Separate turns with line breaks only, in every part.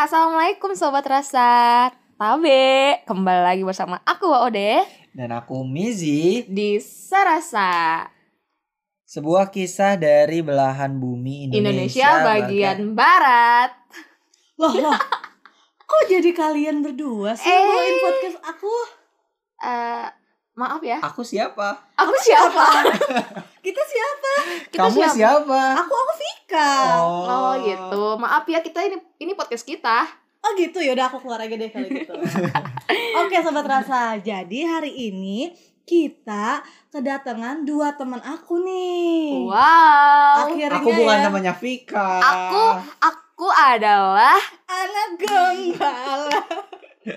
Assalamualaikum Sobat Rasa Tabe Kembali lagi bersama aku Wa Ode
Dan aku Mizi
Di Sarasa
Sebuah kisah dari belahan bumi Indonesia,
Indonesia bagian Barat
Loh, loh. Kok jadi kalian berdua sih
Eh.
bawain podcast aku?
Eh, Maaf ya
Aku siapa?
Aku siapa?
Kita siapa?
Kita
Kamu siapa?
Aku aku Vika. Oh,
Oh gitu Maaf ya kita ini ini podcast kita
gitu ya udah aku keluar aja deh kalau gitu. Oke sobat rasa. Jadi hari ini kita kedatangan dua teman aku nih.
Wow
Akhirnya
Aku bukan
ya,
temannya Vika.
Aku Aku adalah
anak gembala.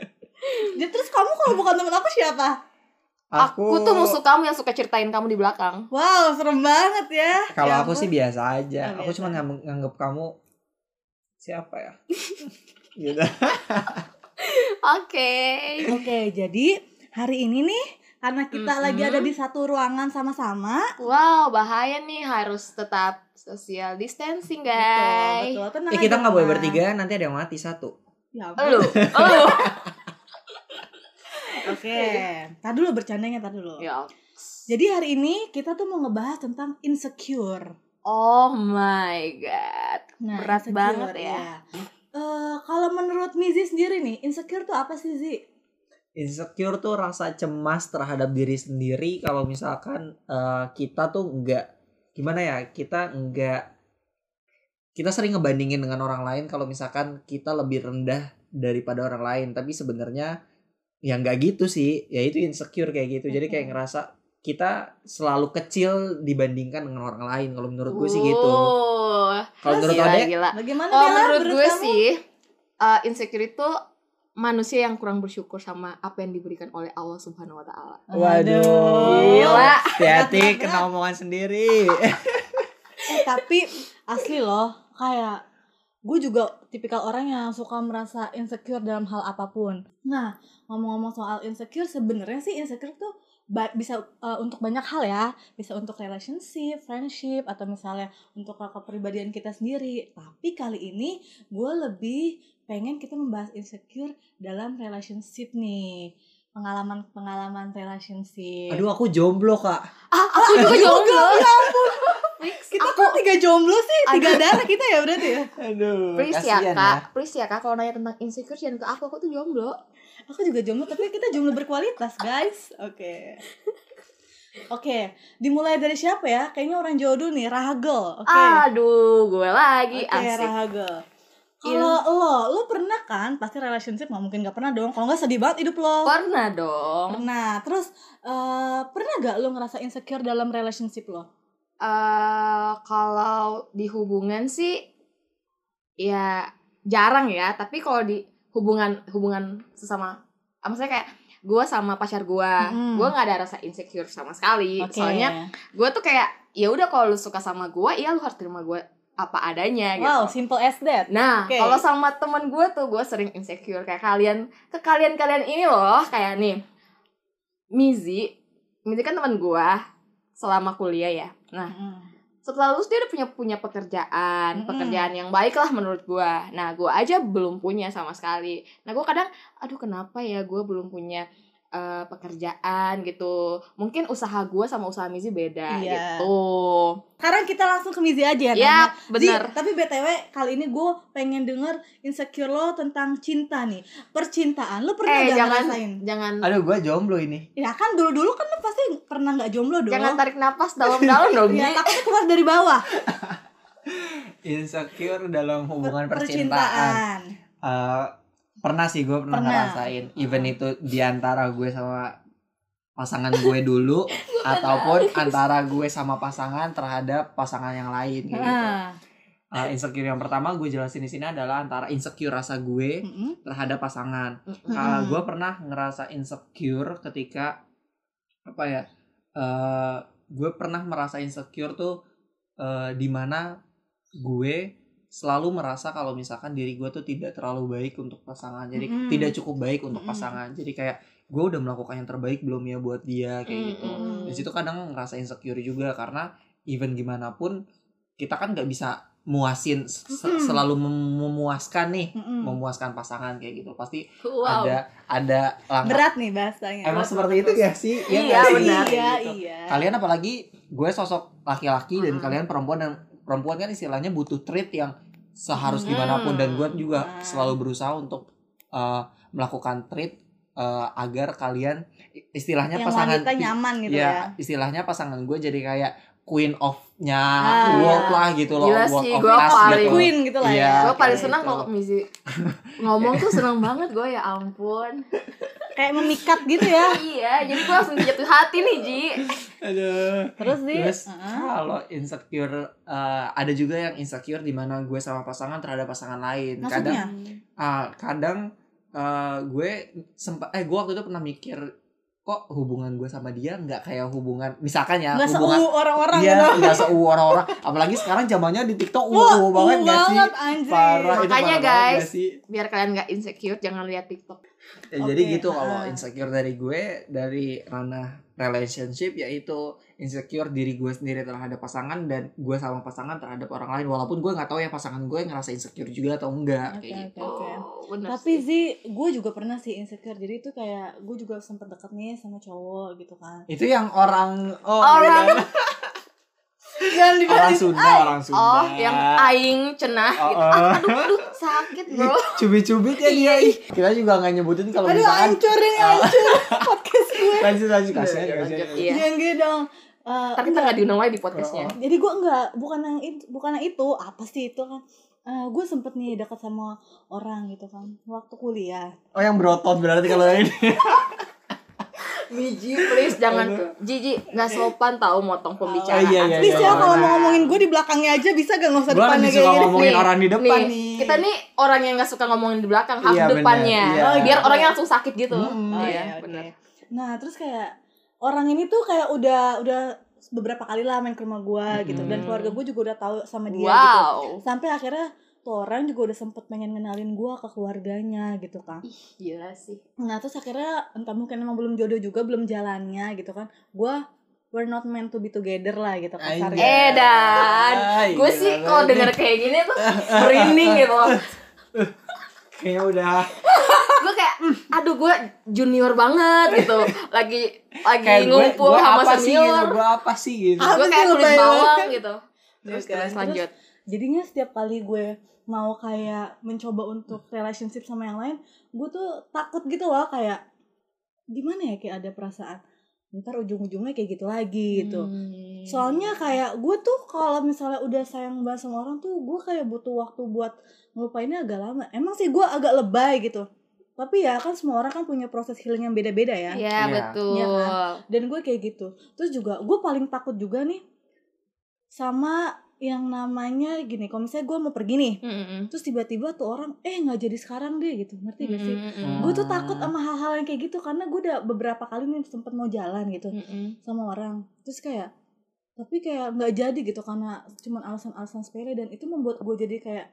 Jadi terus kamu kalau bukan teman aku siapa?
Aku, tuh musuh kamu yang suka ceritain kamu di belakang
Wow, serem banget ya.
Kalau
Ya
aku sih biasa aja.
Oh,
aku
biasa.
cuma nganggep, nganggep kamu siapa ya? gitu.
Oke
Oke, jadi hari ini nih karena kita lagi
Mm-mm.
ada di satu ruangan sama-sama.
Wow bahaya nih harus tetap social distancing guys
Betul, betul. Tenang
Eh kita nggak boleh bertiga, nanti ada yang mati satu.
Ya ampun.
Lu, lu.
Oke, tar dulu bercandanya, tar dulu.
Ya.
Jadi hari ini kita tuh mau ngebahas tentang insecure.
Oh my god.
Nah,
Berat
insecure,
banget ya.
iya. Eh, kalau menurut Mizi sendiri nih, insecure tuh apa sih, Zi?
Insecure tuh rasa cemas terhadap diri sendiri kalau misalkan eh, kita tuh nggak gimana ya kita nggak kita sering ngebandingin dengan orang lain kalau misalkan kita lebih rendah daripada orang lain tapi sebenarnya ya nggak gitu sih. Ya itu insecure kayak gitu. Jadi kayak ngerasa kita selalu kecil dibandingkan dengan orang lain. Kalau menurut gue sih gitu.
Uh,
kalau menurut
gila,
Ade?
gila.
Bagaimana
Kalau
Bella,
menurut gue
kamu?
sih eh, insecure itu manusia yang kurang bersyukur sama apa yang diberikan oleh Allah Subhanahu wa taala.
waduh.
Gila.
hati-hati kena omongan sendiri.
Eh, tapi asli loh, kayak gue juga tipikal orang yang suka merasa insecure dalam hal apa pun. Nah, ngomong-ngomong soal insecure, sebenarnya sih insecure tuh ba- bisa uh, untuk banyak hal ya, bisa untuk relationship, friendship, atau misalnya untuk ke kepribadian kita sendiri. Tapi kali ini gue lebih pengen kita membahas insecure dalam relationship nih, pengalaman-pengalaman relationship.
aduh aku jomblo kak
Ah, aku juga jomblo.
ya ampun.
Fix.
Kita
aku
kok tiga jomblo sih, tiga darah kita ya berarti ya.
aduh
please ya kak, please ya kak kalau nanya tentang insecure jangan ke aku, aku tuh jomblo.
Aku juga jomblo, tapi kita jomblo berkualitas, guys. Oke. Oke, dimulai dari siapa ya? Kayaknya orang jodoh nih, Rahagel. Oke.
Aduh, gue lagi
Oke,
asik.
Rahagel. Kalau lo, lo pernah kan? Pasti relationship nggak mungkin nggak pernah dong. Kalau nggak sedih banget hidup lo.
Pernah dong.
Pernah. Terus eh, pernah gak lo ngerasa insecure dalam relationship lo?
Eh kalau di hubungan sih ya jarang ya tapi kalau di hubungan hubungan sesama ah, maksudnya kayak gue sama pacar gue
Mm-mm.
gue nggak ada rasa insecure sama sekali soalnya gue tuh kayak ya udah kalau lu suka sama gue ya lu harus terima gue apa adanya gitu
wow, simple as that.
Nah,
Oke.
kalau sama temen gue tuh gue sering insecure kayak kalian ke kalian kalian ini loh kayak nih Mizi, Mizi kan teman gue selama kuliah ya. Nah, setelah lulus dia udah punya punya pekerjaan, pekerjaan yang baik lah menurut gue. Nah, gue aja belum punya sama sekali. Nah, gue kadang, aduh kenapa ya gue belum punya eh, pekerjaan gitu. Mungkin usaha gue sama usaha Mizi beda
Iya.
gitu.
Sekarang kita langsung ke Mizi aja ya.
Ya,
nanya.
bener.
Zi, tapi BTW kali ini gue pengen denger insecure lo tentang cinta nih. Percintaan. Lo pernah
Eh,
gak
jangan,
ngerasain?
jangan
aduh gue jomblo ini
Ya kan dulu-dulu kan lo pasti pernah gak jomblo dong.
Jangan tarik napas dalam-dalam dong.
Ya takutnya keluar dari bawah.
insecure dalam hubungan
Per-
percintaan. Eh, pernah sih gue pernah,
Pernah.
ngerasain even itu di antara gue sama pasangan gue dulu ataupun antara gue sama pasangan terhadap pasangan yang lain kayak gitu. Eh, insecure yang pertama gue jelasin di sini adalah antara insecure rasa gue
Mm-mm.
terhadap pasangan.
Mm-mm.
Uh,
Mm.
gue pernah ngerasa insecure ketika apa ya? eh gue pernah merasa insecure tuh eh di mana gue selalu merasa kalau misalkan diri gue tuh tidak terlalu baik untuk pasangan. Jadi
Mm-mm.
tidak cukup baik untuk
Mm-mm.
pasangan. Jadi kayak gue udah melakukan yang terbaik belum ya buat dia kayak gitu.
Mm-mm.
Di situ kadang ngerasa insecure juga karena even gimana pun kita kan nggak bisa muasin se- selalu mem- memuaskan nih
Mm-mm.
memuaskan pasangan kayak gitu pasti
wow
ada ada langkah
berat nih bahasanya
emang seperti itu ya sih
Iya,
sih?
benar.
iya
Gitu.
iya
kalian apalagi gue sosok laki-laki dan
Hmm.
kalian perempuan dan perempuan kan istilahnya butuh treat yang seharus
Hmm.
gimana pun dan gue juga
Hmm.
selalu berusaha untuk uh, melakukan treat uh, agar kalian istilahnya
yang
pasangan
nyaman gitu ya,
ya istilahnya pasangan gue jadi kayak queen of-nya
Ah,
world
iya.
lah gitu loh
Gila
world
sih,
of
gua
us
paling-
gitu.
queen gitu lah
Iya.
ya
gue paling senang
gitu.
kalau Mizi ngomong tuh seneng banget gue ya ampun
kayak memikat gitu ya
iya jadi gue langsung jatuh hati nih Ji
Aduh.
terus sih
Terus
Heeh.
kalau insecure uh, ada juga yang insecure di mana gue sama pasangan terhadap pasangan lain.
Maksudnya?
Kadang ah kadang uh, gue sempat eh gue waktu itu pernah mikir kok hubungan gue sama dia nggak kayak hubungan misalkan ya
nggak
hubungan
seu orang-orang
Iya,
gitu
nggak seu orang-orang. Apalagi sekarang zamannya di TikTok wow, banget
uh
nggak sih?
banget, anjir.
Parah, itu
Makanya,
parah banget
guys.
sih?
biar kalian nggak insecure jangan lihat TikTok
Ya, Jadi
Oke,
gitu kalau
ah.
insecure dari gue dari ranah relationship yaitu insecure diri gue sendiri terhadap pasangan dan gue sama pasangan terhadap orang lain walaupun gue nggak tahu ya pasangan gue ngerasa insecure juga atau enggak
Oke,
kayak gitu.
oke.
oh
Tapi
sih.
sih, gue juga pernah sih insecure. Jadi itu kayak gue juga sempet deket nih sama cowok gitu kan.
Itu yang orang oh
Orang-
Jangan
orang Sunda, orang Sunda.
oh yang aing cenah
Oh,
gitu
oh.
aduh aduh sakit bro
Cubit-cubit ya dia. ih. Kita juga nggak nyebutin kalau
Aduh,
misalkan
hancur ini hancur podcast gue.
lanjut lanjut kasihan kasihan.
Iya.
Jangan gitu dong. Eh,
ntar kita nggak diundang lagi di podcastnya
Oh.
jadi gue enggak bukan yang itu bukan yang itu apa sih itu kan Eh, gue sempet nih dekat sama orang gitu kan waktu kuliah
Oh yang berotot berarti kalau ini.
Miji please jangan. Jiji nggak sopan tahu motong pembicaraan.
Oh, iya, iya,
please
iya,
ya kalau
orang.
mau ngomongin gue di belakangnya aja? Bisa gak nggak usah
Gue
depannya kayak
suka
gini?
ngomongin
Nih,
orang di depan nih.
kita nih orang yang nggak suka ngomongin di belakang harus
Iya, bener.
depannya.
Iya.
Oh, biar orangnya langsung sakit gitu.
Mm-mm.
Oh,
iya
iya,
benar
nah terus kayak orang ini tuh kayak udah udah beberapa kali lah main ke rumah gue gitu. Dan
Hmm.
keluarga gue juga udah tahu sama dia gitu.
Wow.
Sampai akhirnya tuh orang juga udah sempet pengen ngenalin gue ke keluarganya gitu kan.
Ih gila sih.
Nah terus akhirnya entah mungkin emang belum jodoh juga belum jalannya gitu kan. Gue we're not meant to be together lah gitu kasarnya.
Eh, dan
Ay,
gue sih kalau denger kayak gini tuh merinding gitu
Kayaknya udah.
Gue kayak "Hmm, aduh gue junior banget gitu. Lagi lagi
kayak gue,
ngumpul
gue
sama
apa sih gitu,
senior.
Gue apa sih gitu.
Ah,
gue
Apa
kayak kulit
lebay
bawang gitu. Terus terus. lanjut.
Jadinya setiap kali gue mau kayak mencoba untuk relationship sama yang lain, gue tuh takut gitu loh kayak gimana ya kayak ada perasaan ntar ujung-ujungnya kayak gitu lagi gitu.
Hmm.
Soalnya kayak gue tuh kalau misalnya udah sayang banget sama orang tuh gue kayak butuh waktu buat ngelupainnya agak lama. Emang sih gue agak lebay gitu. Tapi ya kan semua orang kan punya proses healing yang beda-beda ya.
Iya
Iya.
betul.
Iya Dan gue kayak gitu. Terus juga gue paling takut juga nih sama yang namanya gini. Kalau misalnya gue mau pergi nih,
Mm-mm.
terus tiba-tiba tuh orang eh nggak jadi sekarang deh gitu. Ngerti gak sih?
Mm-mm.
Gue tuh takut sama hal-hal yang kayak gitu karena gue udah beberapa kali nih sempet mau jalan gitu
Mm-mm.
sama orang. Terus kayak tapi kayak nggak jadi gitu karena cuman alasan-alasan sepele dan itu membuat gue jadi kayak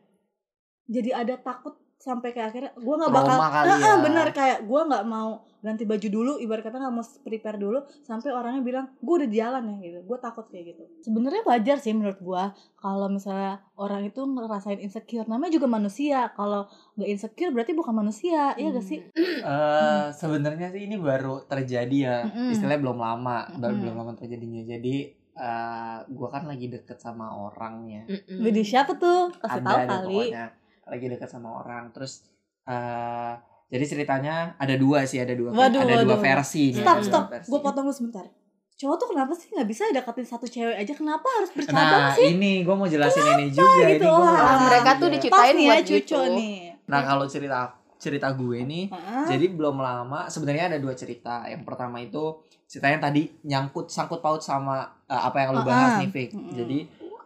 jadi ada takut sampai kayak akhirnya gue nggak bakal
kali ya.
bener kayak gue nggak mau ganti baju dulu ibarat kata nggak mau prepare dulu sampai orangnya bilang gue udah di jalan ya gitu gue takut kayak gitu sebenarnya wajar sih menurut gue kalau misalnya orang itu ngerasain insecure namanya juga manusia kalau nggak insecure berarti bukan manusia iya gak sih
Eh, sebenarnya sih ini baru terjadi ya.
Mm-mm.
Istilahnya belum lama, baru belum lama terjadinya. Jadi eh gue kan lagi deket sama orangnya.
Mm-mm.
Widih siapa tuh kasih tahu kali
pokoknya lagi dekat sama orang. Terus eh jadi ceritanya ada dua sih, ada dua
Waduh,
ada dua
waduh.
versi. nih,
stop
dua
stop
versi.
gue potong dulu sebentar cowok tuh kenapa sih nggak bisa deketin satu cewek aja kenapa harus bercabang
Nah,
sih
ini gue mau jelasin ini juga.
gitu?
ini gua jelasin
mereka tuh
juga.
dicipta-
pas
Ceritain
nih ya
buat
cucu
gitu.
nih
Nah, kalau cerita cerita gue nih
Heeh.
Jadi belum lama sebenarnya ada dua cerita. Yang pertama itu ceritanya tadi nyangkut sangkut paut sama eh, apa yang lu bahas
Ah,
nih, Fik.
mm-mm.
Jadi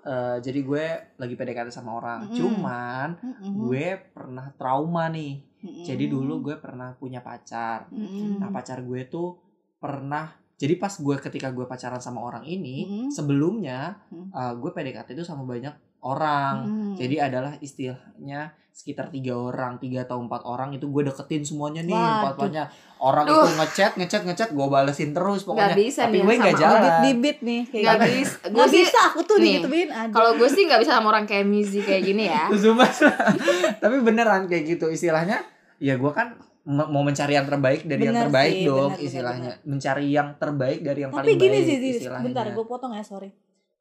eh, jadi gue lagi PDKT sama orang.
Mm-mm.
Cuman
Mm-mm.
gue pernah trauma nih.
Mm-mm.
Jadi dulu gue pernah punya pacar.
Mm-mm.
Nah, pacar gue tuh pernah jadi pas gue ketika gue pacaran sama orang ini,
Mm-mm.
sebelumnya
Mm.
eh, gue PDKT itu sama banyak orang.
Hmm.
jadi adalah istilahnya sekitar tiga orang tiga atau empat orang itu gue deketin semuanya nih empat empatnya. Orang
Duh.
itu ngechat ngechat ngechat gue balesin terus pokoknya.
Nggak bisa
tapi gue nggak jalan.
bibit-bibit nih kayak
nggak
gitu.
bisa. Gue sih
bisa aku tuh
nih,
digituin. Aja.
kalau gue sih nggak bisa sama orang kayak Mizi kayak gini ya.
Tapi beneran kayak gitu istilahnya ya gue kan mau mencari yang terbaik dari yang
Bener
terbaik
sih,
dong
bener, bener,
istilahnya. mencari yang terbaik dari yang
Tapi
paling
gini
baik
sih,
istilahnya.
bentar gue potong ya, sorry.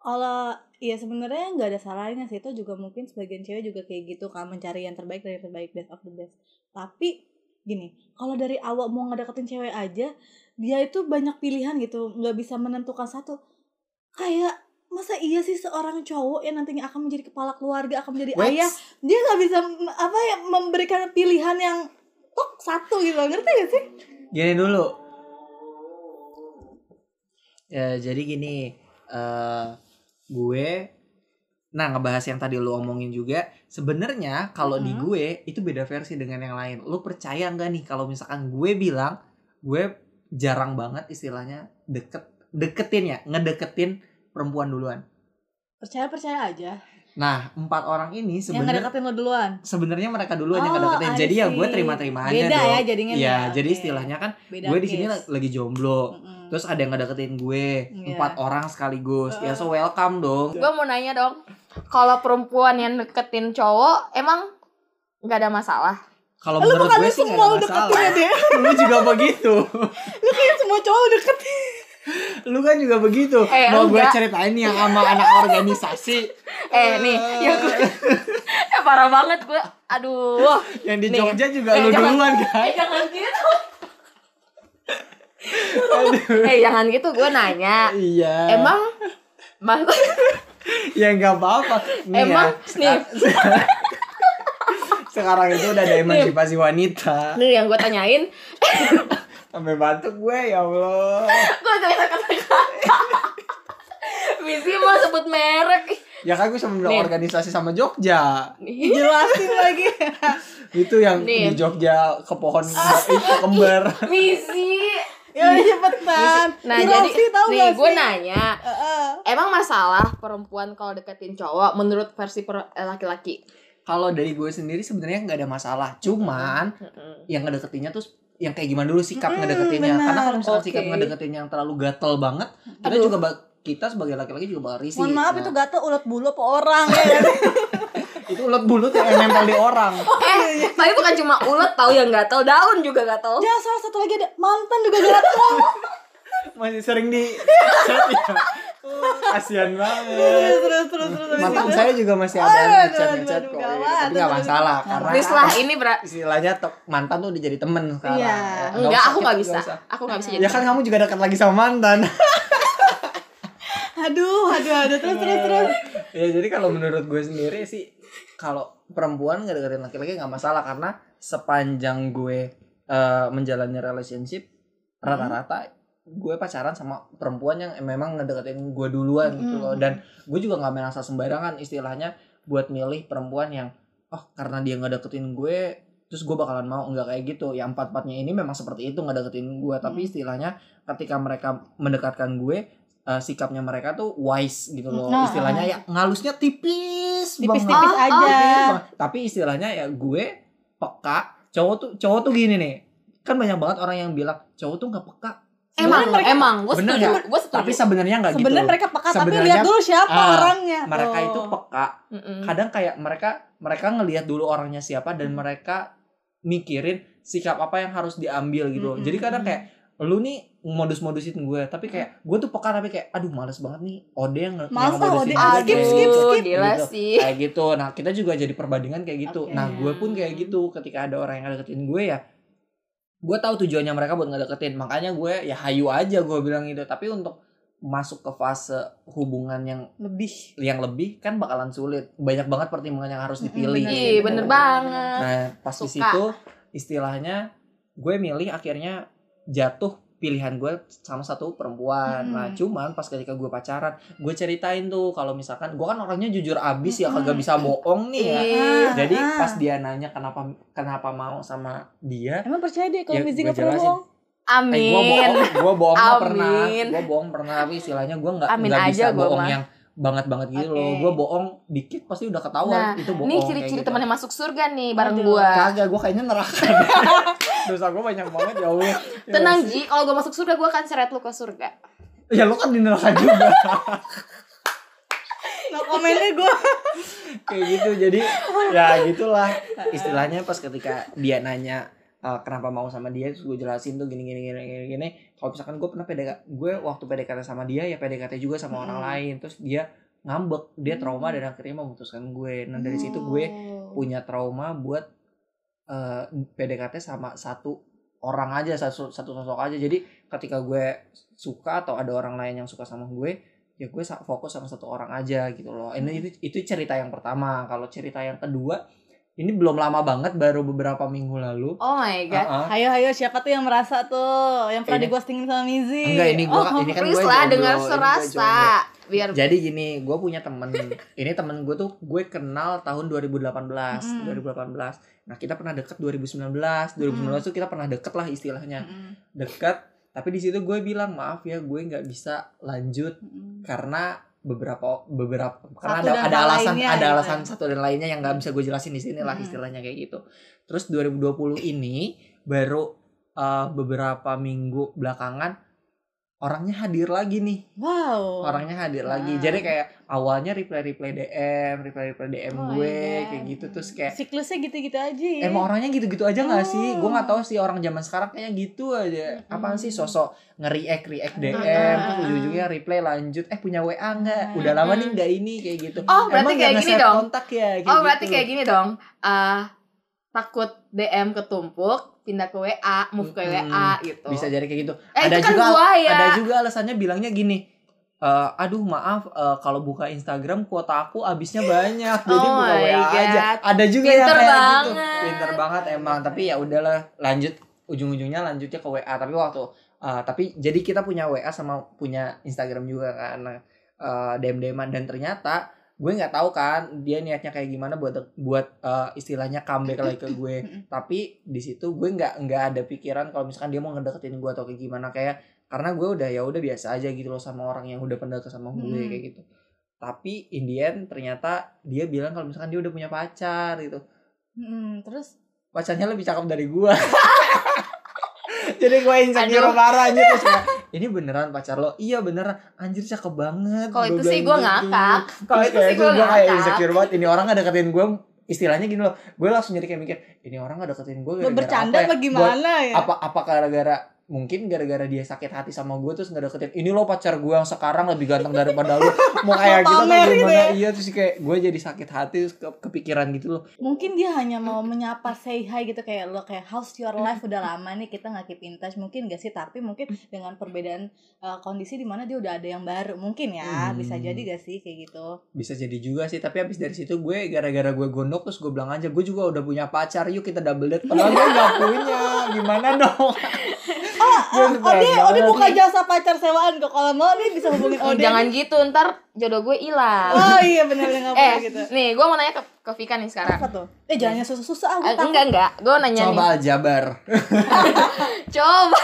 Kalau ya sebenarnya nggak ada salahnya sih itu juga mungkin sebagian cewek juga kayak gitu kan mencari yang terbaik dari yang terbaik best of the best. Tapi gini, kalau dari awal mau ngedeketin cewek aja, dia itu banyak pilihan gitu, nggak bisa menentukan satu. Kayak masa iya sih seorang cowok yang nantinya akan menjadi kepala keluarga, akan menjadi
Wait,
ayah, dia nggak bisa apa ya memberikan pilihan yang tok satu gitu, ngerti gak sih?
gini dulu ya jadi gini eh gue nah ngebahas yang tadi lu omongin juga sebenarnya kalau di
Mhm.
gue itu beda versi dengan yang lain lu percaya nggak nih kalau misalkan gue bilang gue jarang banget istilahnya deket deketin ya ngedeketin perempuan duluan
Percaya percaya aja.
Nah empat orang ini
Yang
sebenarnya
ngedeketin lo duluan.
sebenarnya mereka duluan yang
Oh,
ngedeketin.
I
jadi ya gue terima-terima aja
Beda
dong.
ya jadinya
Iya,
ya,
jadi istilahnya kan
Beda
gue di sini lagi jomblo.
Mm-mm.
terus ada yang ngedeketin gue.
Iya.
empat orang sekaligus. Ya
Heeh.
so welcome dong.
Gue mau nanya dong kalau perempuan yang deketin cowok emang nggak ada masalah?
Kalau
Lu
menurut gue sih
semua
ada
lu
masalah.
deketin ya dia?
lu juga begitu.
Lu kayak semua cowok deketin.
lu kan juga begitu.
Eh,
mau gue ceritain yang sama anak organisasi
eh nih yang gue eh, parah banget gue aduh.
Yang di
Nih.
Jogja juga
Eh,
lu
jangan-
duluan kan?
eh jangan gitu.
Aduh.
eh jangan gitu gue nanya.
Iya.
Emang mas
ya nggak apa-apa. Nih
Emang,
ya, seka- sekarang itu udah ada emansipasi wanita.
Nih yang gue tanyain.
Sampai batuk gue ya Allah.
Gue cerita kata-kata. Misi mau sebut merek
ya kan gue sama
Nih.
organisasi sama Jogja
nih
Jelasin lagi.
itu yang
Nih.
di Jogja ke pohon itu kembar
Misi
Ya cepetan.
nah
Jelasin,
jadi
tahu
nih gue nanya
Heeh.
emang masalah perempuan kalau deketin cowok menurut versi eh, laki-laki
kalau dari gue sendiri sebenarnya nggak ada masalah cuman
Mm-mm.
yang ngedeketinnya tuh yang kayak gimana dulu sikap
Mm,
ngedeketinnya
benar.
karena kalau misalnya
Oke.
sikap ngedeketin yang terlalu gatel banget kita
Aduh.
juga bak- kita sebagai laki-laki juga bakal risih
Mohon maaf
Nah,
itu gatel ulat bulu apa orang ya. kan?
itu ulet bulu tuh yang nempel di orang.
Eh tapi bukan cuma ulet tahu yang gatel daun juga gatel.
Jangan salah satu lagi ada mantan juga gatel.
masih sering di chat ya. Oh, kasihan banget.
Terus terus terus terus.
mantan saya juga masih ada yang
aduh,
ngechat
aduh,
ngechat
aduh,
kok. tapi nggak
Aduh,
masalah karena
Please lah ini berat
istilahnya mantan tuh udah jadi temen sekarang.
Iya.
Ya,
enggak aku nggak
kita
bisa. aku nggak bisa
ya
jadi
kan kamu juga dekat lagi sama mantan
Aduh, aduh, aduh, terus terus terus.
ya jadi kalau menurut gue sendiri sih kalau perempuan nggak deketin laki-laki nggak masalah karena sepanjang gue eh, menjalani relationship rata-rata gue pacaran sama perempuan yang memang ngedeketin gue duluan gitu loh
Mm.
dan gue juga nggak main asal sembarangan istilahnya buat milih perempuan yang oh karena dia ngedeketin gue terus gue bakalan mau nggak kayak gitu yang empat empatnya ini memang seperti itu ngedeketin gue tapi
Mm.
istilahnya ketika mereka mendekatkan gue eh, sikapnya mereka tuh wise gitu loh.
Nah,
istilahnya ya ngalusnya tipis
Tipis-tipis aja.
Tapi istilahnya ya gue peka cowok tuh cowok tuh gini nih. Kan banyak banget orang yang bilang cowok tuh nggak peka.
Emang
mereka-
emang gue setuju.
nggak?
gue setuju.
Tapi sebenarnya nggak gitu
Sebenarnya mereka peka tapi
Sebenarnya,
lihat dulu siapa
ah,
orangnya.
mereka
Tuh.
itu peka. Kadang kayak mereka mereka ngelihat dulu orangnya siapa dan mereka mikirin sikap apa yang harus diambil gitu
Mm-mm.
jadi kadang kayak lu nih modus-modusin gue tapi kayak gue tuh peka tapi kayak aduh males banget nih ode yang
Males
yang
Ode. skip,
kayak
skip,
gitu.
skip.
gila
Gitu.
sih
kayak gitu nah kita juga jadi perbandingan kayak gitu
Oke.
nah gue pun kayak gitu ketika ada orang yang ngedeketin gue ya gue tahu tujuannya mereka buat ngedeketin makanya gue ya hayu aja gue bilang gitu tapi untuk masuk ke fase hubungan yang
lebih.
yang lebih kan bakalan sulit banyak banget pertimbangan yang harus dipilih
bener
Ih,
gitu.
bener banget
nah pas di
Suka.
situ istilahnya gue milih akhirnya jatuh pilihan gue sama satu perempuan nah
Mm-mm.
cuman pas ketika gue pacaran gue ceritain tuh kalau misalkan gue kan orangnya jujur abis ya kagak bisa bohong nih ya
Ih,
jadi
Ah.
pas dia nanya kenapa kenapa mau sama dia
Emang percaya deh kalau
Ya,
Mizi
gue
nggak pernah
jelasin.
bohong?
Eh, gue
amin
bohong, gue bohong pernah,
Amin.
gue bohong pernah, tapi istilahnya gue nggak
Amin
nggak bisa
gua
bohong
mah.
yang banget banget gitu loh
Oke.
gue bohong dikit pasti udah ketahuan
Nah,
itu bohong
Ini ciri-ciri
gitu.
teman yang masuk surga nih bareng gua.
kagak gue kayaknya neraka dosa gue banyak banget ya Allah Ya
Tenang
sih?
Ji, kalau gua masuk surga gua akan seret lu ke surga.
ya lu kan di neraka juga
no komennya gue
kayak gitu jadi ya gitulah istilahnya pas ketika dia nanya eh, kenapa mau sama dia terus gue jelasin tuh gini gini gini gini, gini. kalau misalkan gue pernah PDKT gue waktu PDKT sama dia ya PDKT juga sama orang
Hmm.
lain. Terus dia ngambek dia trauma dan akhirnya memutuskan gue. Nah dari situ gue
Oh.
punya trauma buat eh, PDKT sama satu orang aja satu satu sosok aja. Jadi ketika gue suka atau ada orang lain yang suka sama gue ya gue fokus sama satu orang aja gitu loh. Ini itu, itu cerita yang pertama. Kalau cerita yang kedua ini belum lama banget baru beberapa minggu lalu
Oh my god.
Ah, ah.
ayo ayo siapa tuh yang merasa tuh yang pernah dighostingin sama Mizi
enggak ini gue
Oh,
ini kan
Please
gue
lah dengar serasa. Biar
Jadi gini, gue punya temen. ini temen gue tuh gue kenal tahun 2018,
Mm.
2018. Nah kita pernah deket 2019, 2019 tuh kita pernah deket lah istilahnya,
Mm-mm,
deket. Tapi di situ gue bilang maaf ya, gue nggak bisa lanjut
mm-mm.
karena beberapa beberapa karena
Satu
ada ada alasan
lainnya
ada
gitu
alasan
ya.
satu dan lainnya yang nggak bisa gue jelasin di sini lah
Mm.
istilahnya kayak gitu. Terus 2020 ini baru uh, beberapa minggu belakangan orangnya hadir lagi nih
wow
orangnya hadir lagi
Wow.
jadi kayak awalnya reply reply DM reply reply DM
Oh
gue
God.
kayak gitu terus kayak
siklusnya gitu-gitu aja ya
emang orangnya gitu-gitu aja nggak sih gue
Oh.
nggak tahu sih orang zaman sekarang kayaknya gitu aja apaan sih sosok nge-react react DM
Mm-mm.
terus ujung-ujungnya reply lanjut eh punya WA nggak udah lama nih nggak ini kayak gitu
Oh, berarti
Emang
kayak gini dong.
kontak ya kayak
Oh berarti
gitu.
kayak gini dong. eh takut DM ketumpuk, pindah ke WA, move ke. WA gitu.
bisa jadi kayak gitu
Eh,
ada
kan
juga
gua ya.
ada juga alasannya bilangnya gini "Eh, aduh maaf eh, kalau buka Instagram kuota aku habisnya banyak jadi
Oh
buka WA aja
God.
ada juga
Pinter
yang kayak gitu
banget.
pinter banget emang tapi ya udahlah lanjut ujung-ujungnya lanjutnya ke WA tapi waktu eh, tapi jadi kita punya WA sama punya Instagram juga kan nah, eh, DM DMan dan ternyata gue nggak tahu kan dia niatnya kayak gimana buat buat eh, istilahnya comeback lagi ke gue. Tapi di situ gue nggak nggak ada pikiran kalau misalkan dia mau ngedeketin gue atau kayak gimana. Kayak karena gue udah ya udah biasa aja gitu loh sama orang yang udah pernah deket sama gue
Hmm.
kayak gitu. Tapi in the end ternyata dia bilang kalau misalkan dia udah punya pacar gitu.
Mm, terus?
Pacarnya lebih cakep dari gue. Jadi gue insecure parah aja terus kayak, ini beneran pacar lo? Iya beneran. Anjir cakep banget.
Kalau itu sih gue
gitu.
ngakak. Kalau itu sih gue
kayak insecure banget. Ini orang gak deketin gue istilahnya gini loh. Gue langsung jadi kayak mikir ini orang gak deketin gue gara-gara
bercanda
apa ya?
apa gimana ya?
apa apa gara-gara mungkin gara-gara dia sakit hati sama gue terus nggak deketin ini lo pacar gue yang sekarang lebih ganteng daripada lo mau kayak gitu
Pamer
kayak
gitu
gimana
ya.
iya terus kayak gue jadi sakit hati terus ke- kepikiran gitu loh.
Mungkin dia hanya mau menyapa say hi gitu kayak lo kayak how's your life? Udah lama nih kita nggak keep in touch. Mungkin gak sih? Tapi mungkin dengan perbedaan uh, kondisi di mana dia udah ada yang baru mungkin ya
Hmm.
bisa jadi gak sih kayak gitu?
Bisa jadi juga sih tapi habis dari situ gue gara-gara gue gondok terus gue bilang aja gue juga udah punya pacar yuk kita double date. Padahal gue nggak punya gimana dong
oh, oh dia oh dia
banget
buka jasa pacar sewaan kok kalau mau nih bisa hubungin
Oh,
Ode
jangan gitu, ntar jodoh gue hilang.
oh iya bener nggak
eh,
boleh gitu
nih gue mau nanya ke, ke Vika nih sekarang.
apa tuh eh jangan yang susah-susah ah gue
Eh,
takut
enggak enggak, gue nanya
coba
nih. Coba.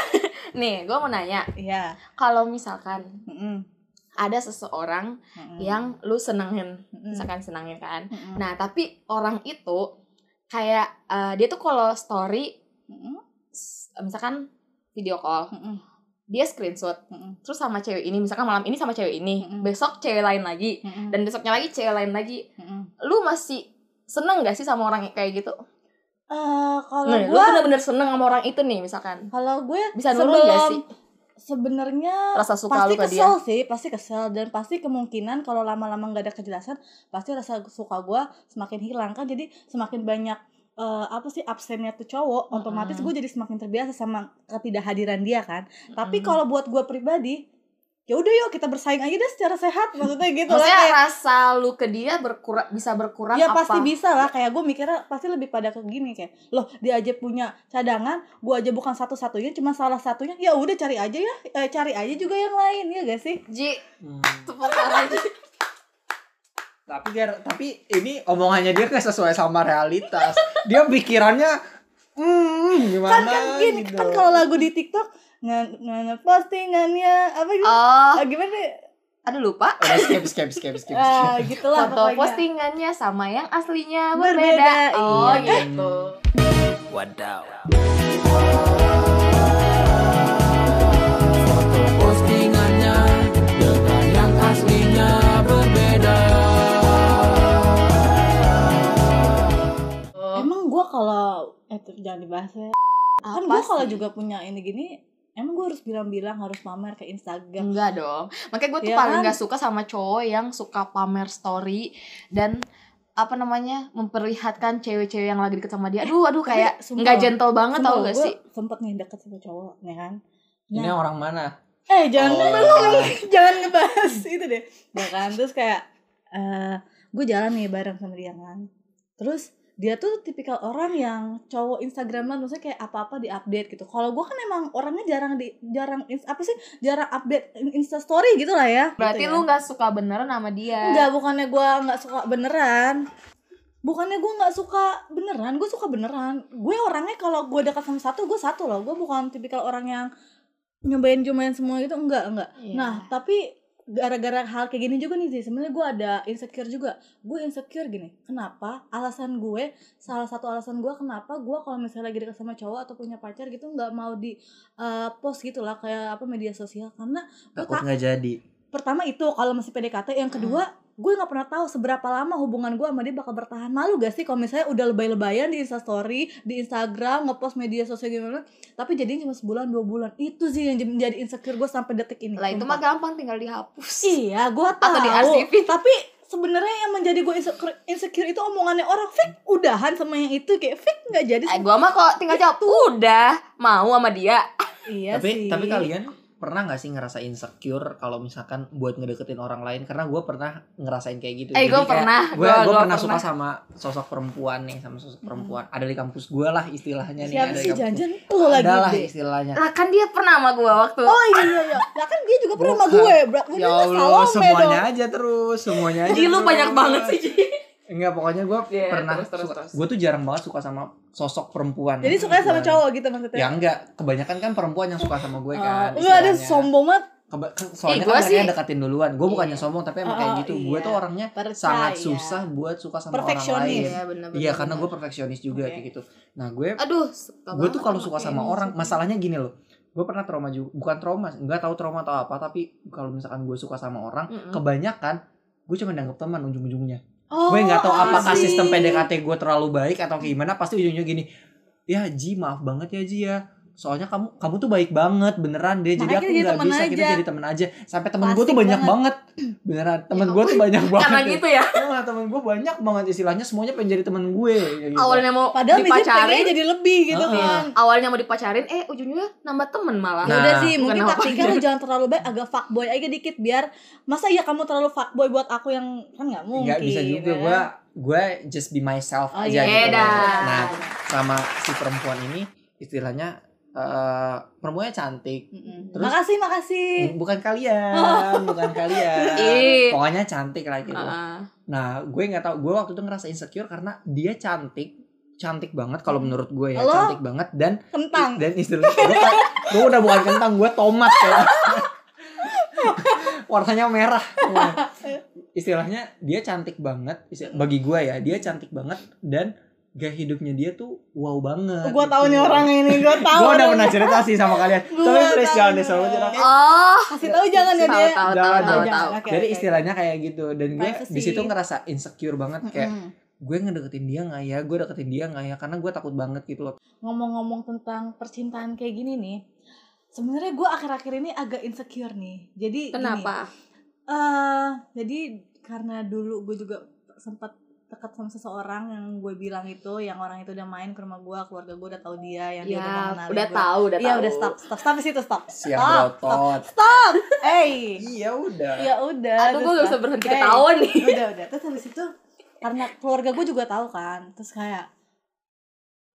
nih, gue mau nanya.
iya
Kalau misalkan
Mm-mm.
ada seseorang
Mm-mm.
yang lu senengin,
Mm-mm.
misalkan senengin kan.
Mm-mm.
Nah, tapi orang itu kayak eh, dia tuh kalau story
Mm-mm.
s- misalkan video call, dia screenshot. Terus sama cewek ini, misalkan malam ini sama cewek ini, besok cewek lain lagi, dan besoknya lagi cewek lain lagi. Lu masih seneng gak sih sama orang kayak gitu?
Eh, kalau
Nah, lu
gue
bener-bener seneng sama orang itu nih misalkan.
kalau gue
Bisa nurun gak
sebelum-
sih
sebenarnya
rasa suka
pasti
lu ke dia?
kesel sih pasti kesel. Dan pasti kemungkinan kalau lama-lama nggak ada kejelasan pasti rasa suka gue semakin hilang kan. Jadi semakin banyak eh, apa sih absennya tuh cowok otomatis
Mm-mm.
gue jadi semakin terbiasa sama ketidakhadiran dia kan tapi
Mm-mm.
kalau buat gue pribadi ya udah yuk kita bersaing aja deh secara sehat maksudnya gitu lah
Maksudnya
kayak,
rasa lu ke dia berkurang bisa berkurang
ya
apa?
pasti bisa lah kayak gue mikirnya pasti lebih pada ke gini kayak loh dia aja punya cadangan gue aja bukan satu-satunya cuma salah satunya ya udah cari aja ya eh, cari aja juga yang lain ya gak sih
Ji,
Hmm.
tepuk tangan.
Tapi gar- tapi ini omongannya dia kayak sesuai sama realitas dia pikirannya hmm gimana
kan kan gini
gitu.
kan kalau lagu di TikTok nge nge postingannya apa gitu
Oh,
Ah, gimana
Aduh lupa.
Udah skip skip skip skip.
Ah,
skip.
gitulah
Foto
pokoknya.
postingannya sama yang aslinya
Berbeda,
berbeda. Oh
iya.
gitu.
Wadaw.
Tuh, jangan dibahas ya. Kan
Apa
gue kalau juga punya ini gini, emang gue harus bilang-bilang harus pamer ke Instagram.
Enggak dong. Makanya gue tuh
Iya
paling
kan?
gak suka sama cowok yang suka pamer story dan apa namanya memperlihatkan cewek-cewek yang lagi deket sama dia. Aduh, aduh kayak nggak gentle banget tau gak
gua
sih?
Sempet nih deket sama cowok, ya kan?
Ini
Nah,
orang mana?
eh jangan
Oh.
ngomong, jangan ngebahas itu deh. Ya kan, terus kayak eh gue jalan nih bareng sama dia kan. Terus dia tuh tipikal orang yang cowok Instagraman maksudnya kayak apa-apa diupdate gitu. Kalau gue kan emang orangnya jarang di jarang apa sih jarang update Insta story gitu lah ya.
Berarti
Gitu ya.
lu nggak suka beneran sama dia.
Enggak, bukannya gue nggak suka beneran. Bukannya gue nggak suka beneran, gue suka beneran. Gue orangnya kalau gue dekat sama satu, gue satu loh. Gue bukan tipikal orang yang nyobain nyobain semua gitu, enggak enggak.
Iya.
Nah, tapi gara-gara hal kayak gini juga nih sih, sebenarnya gue ada insecure juga. Gue insecure gini, kenapa? Alasan gue, salah satu alasan gue kenapa gue kalau misalnya lagi dekat sama cowok atau punya pacar gitu nggak mau di uh, post gitu lah kayak apa media sosial karena gue
Takut nggak jadi.
pertama itu kalau masih PDKT yang kedua gue nggak pernah tahu seberapa lama hubungan gue sama dia bakal bertahan. Malu gak sih kalau misalnya udah lebay-lebayan di Instastory di Instagram ngepost media sosial gimana tapi jadinya cuma sebulan dua bulan. Itu sih yang menjadi insecure gue sampai detik ini
Lah itu mah gampang tinggal dihapus.
iya gue tahu.
Atau diarsipin.
tapi sebenarnya yang menjadi gue insecure, insecure itu omongannya orang fake udahan sama yang itu kayak fake nggak jadi
Eh, gua mah kok tinggal jawab udah mau sama dia.
iya
tapi
sih.
tapi kalian pernah nggak sih ngerasa insecure kalau misalkan buat ngedeketin orang lain karena gue pernah ngerasain kayak gitu
Eh,
Jadi
gua
kayak
pernah.
gue gue pernah,
pernah.
suka sama sosok perempuan nih sama sosok perempuan ada di kampus gue lah istilahnya nih
siapa
ada
sih
kampus
janjian lo lagi
ada lah
deh
istilahnya
Lah kan dia pernah sama gua waktu
Oh iya iya iya. Lah kan dia juga pernah sama gue. Bra-
ya
Bener
Allah semuanya
dong.
aja terus semuanya aja
Ji lu banyak banget sih Ji.
Enggak pokoknya gue
Iya,
pernah
terus, terus,
suka
terus.
gue tuh jarang banget suka sama sosok perempuan
Jadi sukanya sama cowok gitu maksudnya.
ya enggak kebanyakan kan perempuan yang suka sama gue
Oh,
kan
enggak ada sombong banget.
Keba- ke- soalnya
Eh,
kan mereka
sih-
deketin duluan gue bukannya
Iya.
sombong tapi emang
Oh,
kayak gitu gue
iya.
tuh orangnya
Percaya.
sangat susah buat suka sama orang lain
Iya
iya karena gue perfeksionis juga
Oke.
kayak gitu nah gue
Aduh, suka
gue tuh kalau suka sama orang masalahnya gini loh gue pernah trauma juga bukan trauma nggak tahu trauma atau apa tapi kalau misalkan gue suka sama orang
Mm-mm.
kebanyakan gue cuma dianggap teman ujung-ujungnya
Oh,
gue nggak tahu apakah
asik.
sistem PDKT gue terlalu baik atau gimana pasti ujungnya gini ya Ji maaf banget ya Ji ya soalnya kamu kamu tuh baik banget beneran deh jadi
Makanya
aku
kita jadi
nggak
temen
bisa kita
aja.
jadi temen aja sampai temen gue tuh banyak
banget.
banget beneran temen
Ya
gue tuh banyak banget
Karena gitu ya.
Wah, temen gue banyak banget istilahnya semuanya pengen jadi temen gue kayak gitu.
Awalnya mau
Padahal
dipacarin,
jadi lebih gitu
Heeh.
kan.
awalnya mau dipacarin, eh ujungnya nambah temen malah.
Ya
Nah,
udah sih, mungkin taktiknya lu jangan terlalu baik, agak fuckboy aja dikit biar masa ya kamu terlalu fuckboy buat aku yang kan nggak mungkin.
nggak bisa juga
ya.
gue gue just be myself
Oh,
aja
iya.
gitu nah sama si perempuan ini istilahnya eh perempuannya cantik
Mm-mm.
Terus-
makasih makasih.
bukan kalian bukan kalian pokoknya cantik lah gitu
Heeh.
nah gue nggak tahu gue waktu itu ngerasa insecure karena dia cantik cantik banget kalau menurut gue ya
Halo?
cantik banget dan
Kentang.
dan istilahnya gue, kayak- gue udah bukan kentang gue tomat ya warnanya merah istilahnya dia cantik banget istilah- bagi gue ya dia cantik banget dan gaya hidupnya dia tuh wow banget
Gua tahu
gitu.
nih orang ini, gua tahu.
gue udah pernah cerita sih sama kalian.
Gua
tapi please jangan disebut
Oh,
Kasih tahu jangan ya
tahu
dia.
tahu tahu
Jangan,
tahu
jangan.
tahu.
Jadi istilahnya kayak gitu. Dan gue di situ ngerasa insecure banget. Kayak gue ngedeketin dia nggak ya? Gue deketin dia nggak ya? Karena gue takut banget gitu loh.
Ngomong-ngomong tentang percintaan kayak gini nih sebenarnya gue akhir-akhir ini agak insecure nih. Jadi gini,
Kenapa?
eh jadi karena dulu gue juga sempat dekat sama seseorang yang gue bilang itu yang orang itu udah main ke rumah gue keluarga gue udah tahu dia yang dia udah
Ya,
mengenali
udah
gue.
tahu, udah
iya
tahu.
udah stop stop stop di situ stop
siap
stop
berotot
stop hey
iya udah
ya udah
Aduh, gue gak bisa
kan.
berhenti
Hey,
ketawa nih.
udah udah terus habis itu karena keluarga gue juga tahu kan terus kayak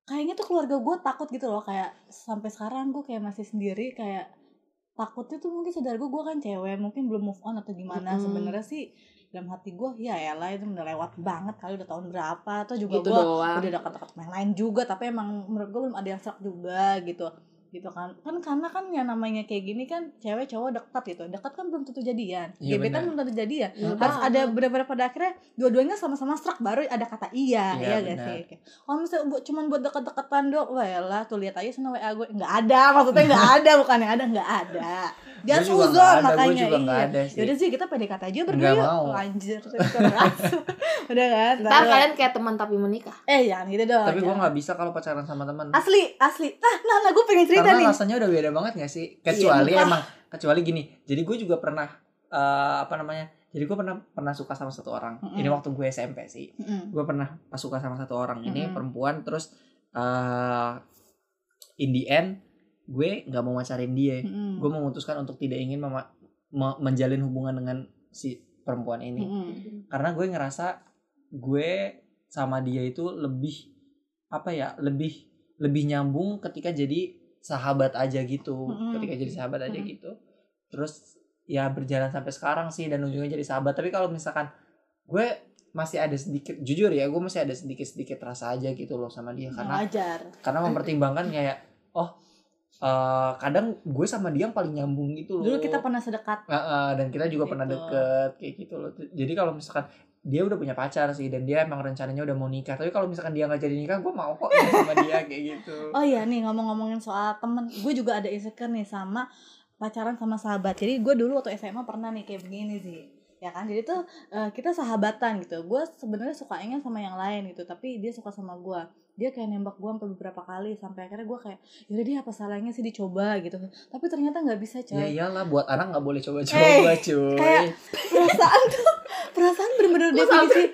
kayaknya tuh keluarga gue takut gitu loh kayak sampai sekarang gue kayak masih sendiri kayak takutnya tuh mungkin saudara gue gue kan cewek mungkin belum move on atau gimana
Mm-mm.
sebenarnya sih dalam hati gue ya elah itu udah lewat banget kali udah tahun berapa. Atau juga
Gitu
gue udah dekat-dekat yang lain juga tapi emang menurut gue belum ada yang serak juga gitu gitu kan kan karena kan yang namanya kayak gini kan cewek cowok dekat gitu dekat kan belum tentu jadian
Iya,
gebetan belum tentu jadian
Iya,
harus
banget.
ada benar-benar pada akhirnya dua-duanya sama-sama serak baru ada kata iya
Iya,
ya gak sih Kayak, kalau misalnya buat cuman buat deket-deketan dong wah lah tuh lihat aja sana wa gue nggak ada maksudnya nggak ada bukan yang ada nggak ada jangan
juga
suzon makanya
juga
iya
ada sih.
Yaudah sih kita PDKT aja berdua yuk.
mau.
Anjir keras. Udah kan?
Ntar kalian kayak teman tapi menikah.
Eh jangan gitu dong.
Tapi gue nggak bisa kalau pacaran sama teman.
Asli, asli. Nah, nah, nah gue pengen cerita
Karena
nih.
rasanya udah beda banget gak sih? Kecuali
Iya.
emang kecuali gini. Jadi gue juga pernah eh, apa namanya? Jadi gue pernah pernah suka sama satu orang.
Mm-mm.
Ini waktu gue SMP sih.
Mm-mm.
Gue pernah pas suka sama satu orang ini
Mm-mm.
perempuan terus eh in the end gue nggak mau macarin dia.
Mm-mm.
Gue memutuskan untuk tidak ingin mema- me- menjalin hubungan dengan si perempuan ini.
Mm-mm.
karena gue ngerasa gue sama dia itu lebih apa ya lebih lebih nyambung ketika jadi sahabat aja gitu
Mm-mm.
ketika jadi sahabat aja
Mm-mm.
gitu terus ya berjalan sampai sekarang sih dan ujungnya jadi sahabat tapi kalau misalkan gue masih ada sedikit jujur ya gue masih ada sedikit sedikit rasa aja gitu loh sama dia karena
Wajar.
karena mempertimbangkan kayak oh eh, kadang gue sama dia yang paling nyambung gitu loh
Dulu kita pernah sedekat.
Nah, eh, dan kita juga pernah
Gitu.
deket kayak gitu loh. Jadi kalau misalkan dia udah punya pacar sih dan dia emang rencananya udah mau nikah. Tapi kalau misalkan dia nggak jadi nikah, gue mau kok nikah sama dia kayak gitu.
Oh iya nih ngomong-ngomongin soal temen, gue juga ada insecure nih sama pacaran sama sahabat. Jadi gue dulu waktu SMA pernah nih kayak begini sih. Ya kan, jadi tuh eh, kita sahabatan gitu. Gue sebenarnya sukanya sama yang lain gitu, tapi dia suka sama gue. Dia kayak nembak gue sampai beberapa kali sampai akhirnya gue kayak, yaudah dia apa salahnya sih dicoba gitu. Tapi ternyata nggak bisa
Ya
coy.
iyalah buat anak nggak boleh coba-coba
Eh,
cuy.
kayak- perasaan tuh perasaan bener-bener definisi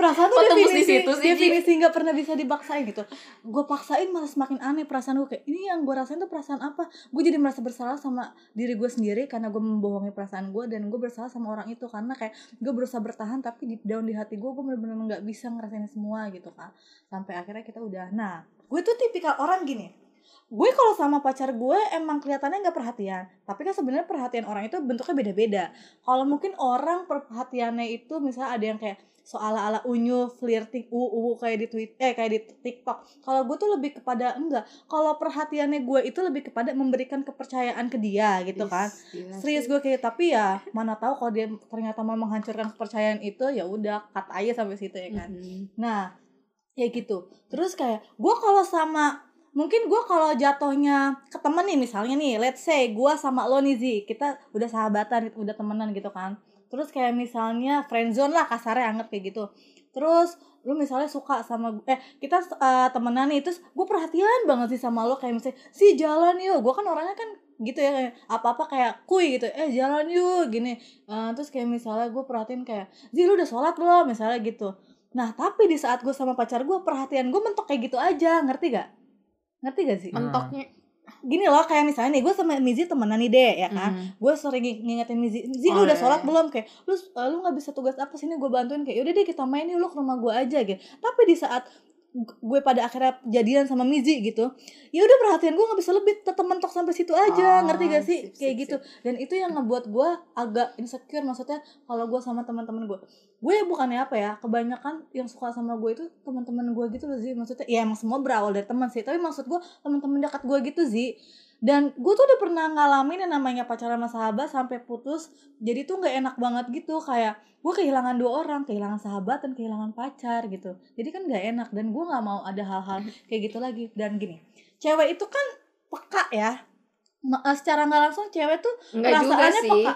perasaan tuh
tembus di
definisi
situ sih,
definisi nggak pernah bisa dipaksain gitu. Gue paksain malah semakin aneh perasaan gue kayak ini yang gue rasain tuh perasaan apa? Gue jadi merasa bersalah sama diri gue sendiri karena gue membohongi perasaan gue dan gue bersalah sama orang itu karena kayak gue berusaha bertahan tapi di down di hati gue gue bener-bener nggak bisa ngerasain semua gitu kan sampai akhirnya kita udah. Nah gue tuh tipikal orang gini gue kalau sama pacar gue emang kelihatannya nggak perhatian. Tapi kan sebenarnya perhatian orang itu bentuknya beda-beda. Kalau mungkin orang perhatiannya itu misalnya ada yang kayak soal ala unyu flirting u u kayak di tweet eh kayak di TikTok. Kalau gue tuh lebih kepada enggak. Kalau perhatiannya gue itu lebih kepada memberikan kepercayaan ke dia gitu kan. serius gue kayak tapi ya mana tahu kalau dia ternyata mau menghancurkan kepercayaan itu ya udah cut aja sampai situ ya kan. Nah, kayak gitu. Terus kayak gue kalau sama mungkin gue kalau jatuhnya ke temen nih misalnya nih, let's say gue sama lo nih Zi, kita udah sahabatan, udah temenan gitu kan. Terus kayak misalnya friendzone lah kasarnya anget kayak gitu. Terus lu misalnya suka sama eh kita eh, temenan nih terus gue perhatian banget sih sama lo kayak misalnya si jalan yuk gue kan orangnya kan gitu ya kayak apa-apa kayak kuy gitu eh jalan yuk gini Eh, terus kayak misalnya gue perhatiin kayak Zi lu udah sholat belum misalnya gitu Nah, tapi di saat gue sama pacar gue, perhatian gue mentok kayak gitu aja, ngerti gak? Ngerti gak sih?
mentoknya
Gini loh, kayak misalnya nih, gue sama Mizi temenan nih deh, ya kan?
Mm.
Gue sering ng- ngingetin Mizi, Mizi lu
Oh,
udah
iya,
sholat
iya.
belum? Kayak, lu, lu gak bisa tugas apa sini, gue bantuin. Kayak, yaudah deh kita main yuk, lu ke rumah gue aja gitu. Tapi di saat gue pada akhirnya jadian sama Mizi gitu. Ya udah perhatian gue nggak bisa lebih tetap mentok sampai situ aja
Oh,
ngerti gak sih?
sip,
kayak
sip,
gitu. dan itu yang ngebuat gue agak insecure maksudnya kalau gue sama teman-teman gue. Gue bukannya apa ya kebanyakan yang suka sama gue itu teman-teman gue gitu loh sih maksudnya ya emang semua berawal dari teman sih tapi maksud gue teman-teman dekat gue gitu sih dan gue tuh udah pernah ngalamin yang namanya pacaran sama sahabat sampai putus jadi tuh nggak enak banget gitu kayak gue kehilangan dua orang kehilangan sahabat dan kehilangan pacar gitu. Jadi kan nggak enak dan gue nggak mau ada hal-hal kayak gitu lagi. Dan gini cewek itu kan peka ya. Eh, secara nggak langsung cewek tuh
enggak juga
perasaannya
sih.
peka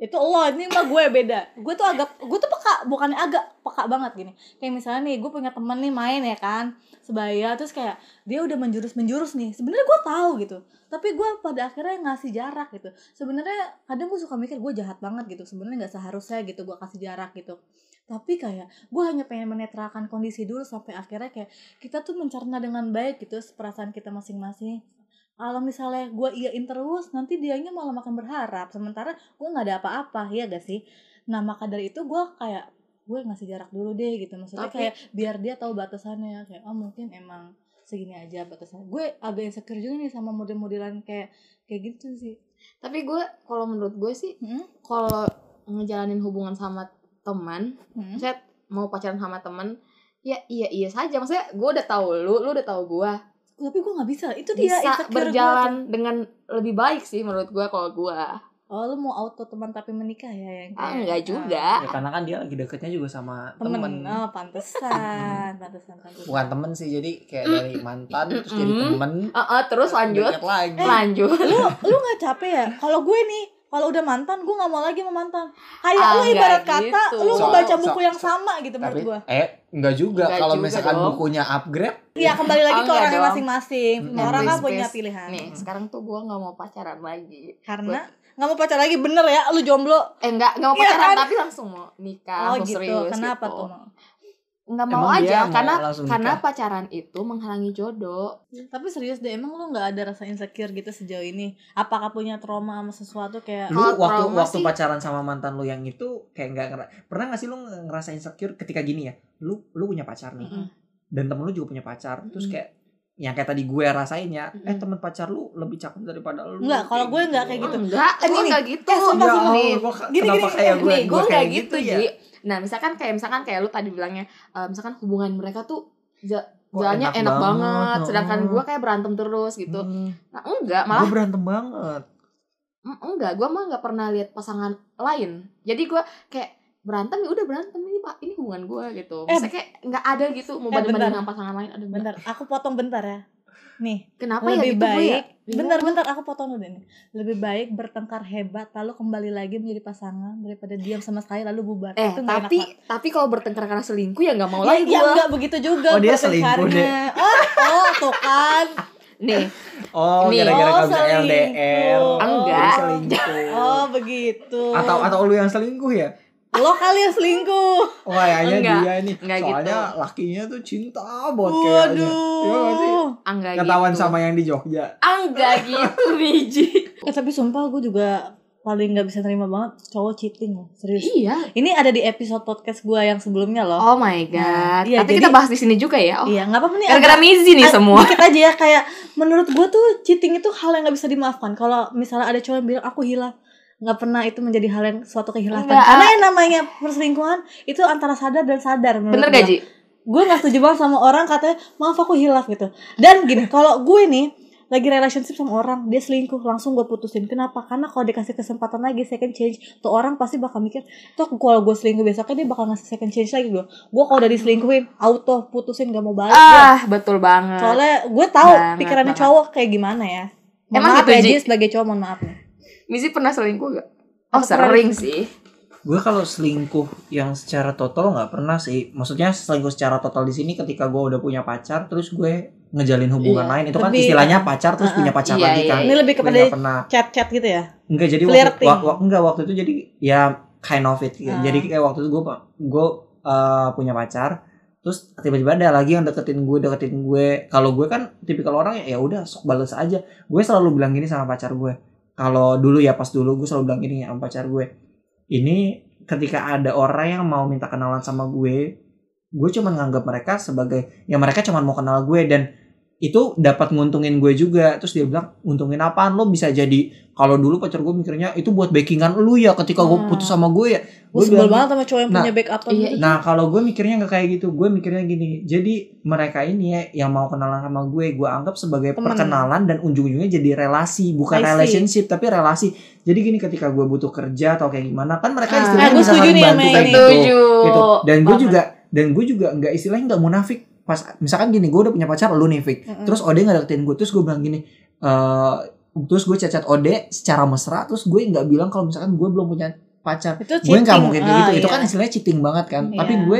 itu lo ini mah gue beda. Gue tuh agak gue tuh peka bukannya agak peka banget gini. Kayak misalnya nih gue punya temen nih main ya kan sebaya terus kayak dia udah menjurus menjurus nih. Sebenarnya gue tahu gitu tapi gue pada akhirnya ngasih jarak gitu. Sebenarnya kadang gue suka mikir gue jahat banget gitu sebenarnya nggak seharusnya gitu gue kasih jarak gitu. Tapi kayak gue hanya pengen menetralkan kondisi dulu sampai akhirnya kayak kita tuh mencerna dengan baik gitu perasaan kita masing-masing kalau misalnya gue iyain terus nanti dianya malah makin berharap. Sementara gue nggak ada apa-apa ya gak sih? Nah maka dari itu gue kayak gue ngasih jarak dulu deh gitu. Maksudnya
Tapi-
kayak biar dia tahu batasannya. Kayak oh mungkin emang segini aja batasannya gue agak insecure juga nih sama model-modelan kayak kayak gitu sih.
Tapi gue kalau menurut gue sih
Hmm?
kalau ngejalanin hubungan sama teman
Hmm?
saya mau pacaran sama teman ya iya iya saja. Maksudnya gue udah tahu lu lu udah tahu gue
tapi gue nggak bisa. Itu dia
bisa
insecure gua
berjalan dengan lebih baik sih menurut gue kalau gue
oh lu mau auto teman tapi menikah ya yang
ah enggak
ah.
juga.
Ya karena kan dia lagi deketnya juga sama
temen,
temen.
oh pantesan pantesan pantesan.
Bukan temen sih, jadi kayak dari mantan terus jadi temen.
Eh, eh, terus lanjut.
Lagi.
lanjut.
Lu lu nggak capek ya? Kalau gue nih kalau udah mantan gue nggak mau lagi sama mantan. Kayak
Ah,
lu
nggak
ibarat kata
gitu.
lu
So-
membaca
so-
buku yang
so-
sama gitu
Tapi
menurut gue
eh enggak juga. Kalau misalkan
dong.
bukunya upgrade
Iya kembali lagi
Oh,
ke orangnya masing-masing.
Mm-mm.
orang kan punya pilihan.
Nih sekarang tuh gue nggak mau pacaran lagi.
Karena nggak mau pacar lagi bener ya lu jomblo.
Eh enggak nggak mau
Iya
pacaran
kan?
tapi langsung mau nikah
oh
langsung
gitu
serius
kenapa
gitu.
tuh
nggak mau
Emang
aja karena karena
nikah?
pacaran itu menghalangi jodoh
tapi serius deh emang lu nggak ada rasa insecure gitu sejauh ini apakah punya trauma sama sesuatu kayak
lu waktu waktu
sih-
pacaran sama mantan lu yang itu kayak nggak pernah gak sih lu ngerasa insecure ketika gini ya lu lu punya pacar nih
Mm-mm.
dan temen lu juga punya pacar terus
Mm-mm.
kayak yang kayak tadi gue rasain ya eh temen pacar lu lebih cakep daripada lu
Enggak, kalau gue enggak kayak gitu.
enggak enggak gitu
eh, sumpah,
Ya
sumpah.
Allah, gua-
Gini, gini,
kayak
nih,
gue
gue
kayak
nggak gitu,
ya
Ji. Nah, misalkan kayak misalkan kayak lu tadi bilangnya, eh, misalkan hubungan mereka tuh jalannya
enak
enak,
banget,
banget, sedangkan gue kayak berantem terus gitu.
Hmm,
Nah, enggak,
gue
malah
berantem banget
mm, enggak, gue mah nggak pernah lihat pasangan lain. Jadi gue kayak berantem ya udah berantem ini pak ini hubungan gue gitu.
Eh,
Maksudnya kayak nggak ada gitu mau
eh,
banding
bentar.
dengan pasangan lain ada
bentar aku potong bentar ya nih
Kenapa
lebih
ya gitu gue ya?
baik bentar bentar aku potong dulu nih lebih baik bertengkar hebat lalu kembali lagi menjadi pasangan daripada diam sama sekali lalu bubar
Eh,
Itu nggak enak
tapi tapi kalau bertengkar karena selingkuh ya nggak mau
ya,
lagi
ya
gue.
enggak begitu juga
Oh, dia selingkuh deh.
oh, oh tuh kan
Nih,
oh
Nih.
gara-gara
Oh,
bisa. LDR
Enggak.
selingkuh
oh begitu
atau atau lu yang selingkuh ya
lo kali yang selingkuh
Oh kayaknya
Enggak,
dia nih
enggak
Soalnya
gitu.
lakinya tuh cinta buat kayaknya Iya gak sih?
waduh
enggak
Ketahuan
gitu.
sama yang di Jogja
enggak gitu, biji.
eh tapi sumpah gue juga paling nggak bisa terima banget cowok cheating loh serius
Iya.
ini ada di episode podcast gue yang sebelumnya loh
Oh my god.
Nah, iya,
Tapi
jadi-
kita bahas di sini juga ya. Oh,
iya nggak apa-apa nih
gara-gara Mizi nih semua.
dikit aja ya kayak menurut gue tuh cheating itu hal yang nggak bisa dimaafkan kalau misalnya ada cowok yang bilang aku hilang nggak pernah itu menjadi hal yang suatu kehilapan
Enggak.
karena yang namanya perselingkuhan itu antara sadar dan sadar menurut
Bener
gua.
gak, Ji?
gue nggak setuju banget sama orang katanya maaf aku hilaf gitu dan gini kalau gue nih lagi relationship sama orang dia selingkuh langsung gue putusin kenapa karena kalau dikasih kesempatan lagi second change tuh orang pasti bakal mikir tuh kalau gue selingkuh besoknya dia bakal ngasih second change lagi gue gue kalau udah diselingkuhin auto putusin gak mau balik gua.
Ah, betul banget.
soalnya gue tahu
Banget,
pikirannya
banget.
cowok kayak gimana ya mohon
Emang
maaf
gitu,
ya?
Ji,
sebagai cowok mohon maaf nih
Mizi pernah selingkuh gak? Oh, sering
selingkuh.
sih.
Gue kalau selingkuh yang secara total nggak pernah sih Maksudnya selingkuh secara total di sini ketika gue udah punya pacar Terus gue ngejalin hubungan
Iya,
lain Itu kan
lebih-
istilahnya pacar terus
Uh-uh.
punya pacar
Iya,
lagi
iya,
kan
iya.
ini lebih kepada
nggak pernah
chat-chat gitu ya
Enggak jadi waktu,
Flirting.
wa- wa- enggak waktu itu jadi ya kind of it gitu.
Ah.
Jadi kayak waktu itu gue gue uh, punya pacar terus tiba-tiba ada lagi yang deketin gue deketin gue kalau gue kan tipikal orang ya ya udah sok bales aja gue selalu bilang gini sama pacar gue kalau dulu ya pas dulu gue selalu bilang gini sama pacar gue ini ketika ada orang yang mau minta kenalan sama gue gue cuman nganggap mereka sebagai ya mereka cuman mau kenal gue dan itu dapat nguntungin gue juga terus dia bilang untungin apaan lo bisa jadi kalau dulu pacar gue mikirnya itu buat backingan lu ya ketika gue putus sama gue ya
gue sebel
bilang-
banget sama cowok yang
Nah,
punya backup
iya,
gitu
Nah kalau gue mikirnya nggak kayak gitu, gue mikirnya gini. Jadi mereka ini ya yang mau kenalan sama gue, gue anggap sebagai
Temen.
perkenalan dan ujung-ujungnya jadi relasi, bukan relationship tapi relasi. Jadi gini ketika gue butuh kerja atau kayak gimana, kan mereka
Ah.
istilahnya
Nah, gue
bisa
setuju
saling
nih sama
bantu
yang
kayak gitu. Gitu. Dan gue juga dan gue juga nggak istilahnya nggak munafik. Pas misalkan gini, gue udah punya pacar, lu nih Fik.
Mm-mm.
Terus Ode nggak deketin gue, terus gue bilang gini. eh terus gue cacat Ode secara mesra, terus gue nggak bilang kalau misalkan gue belum punya pacar
itu
gue nggak mungkin kayak
Ah,
gitu itu
iya.
kan istilahnya cheating banget kan tapi
Iya.
gue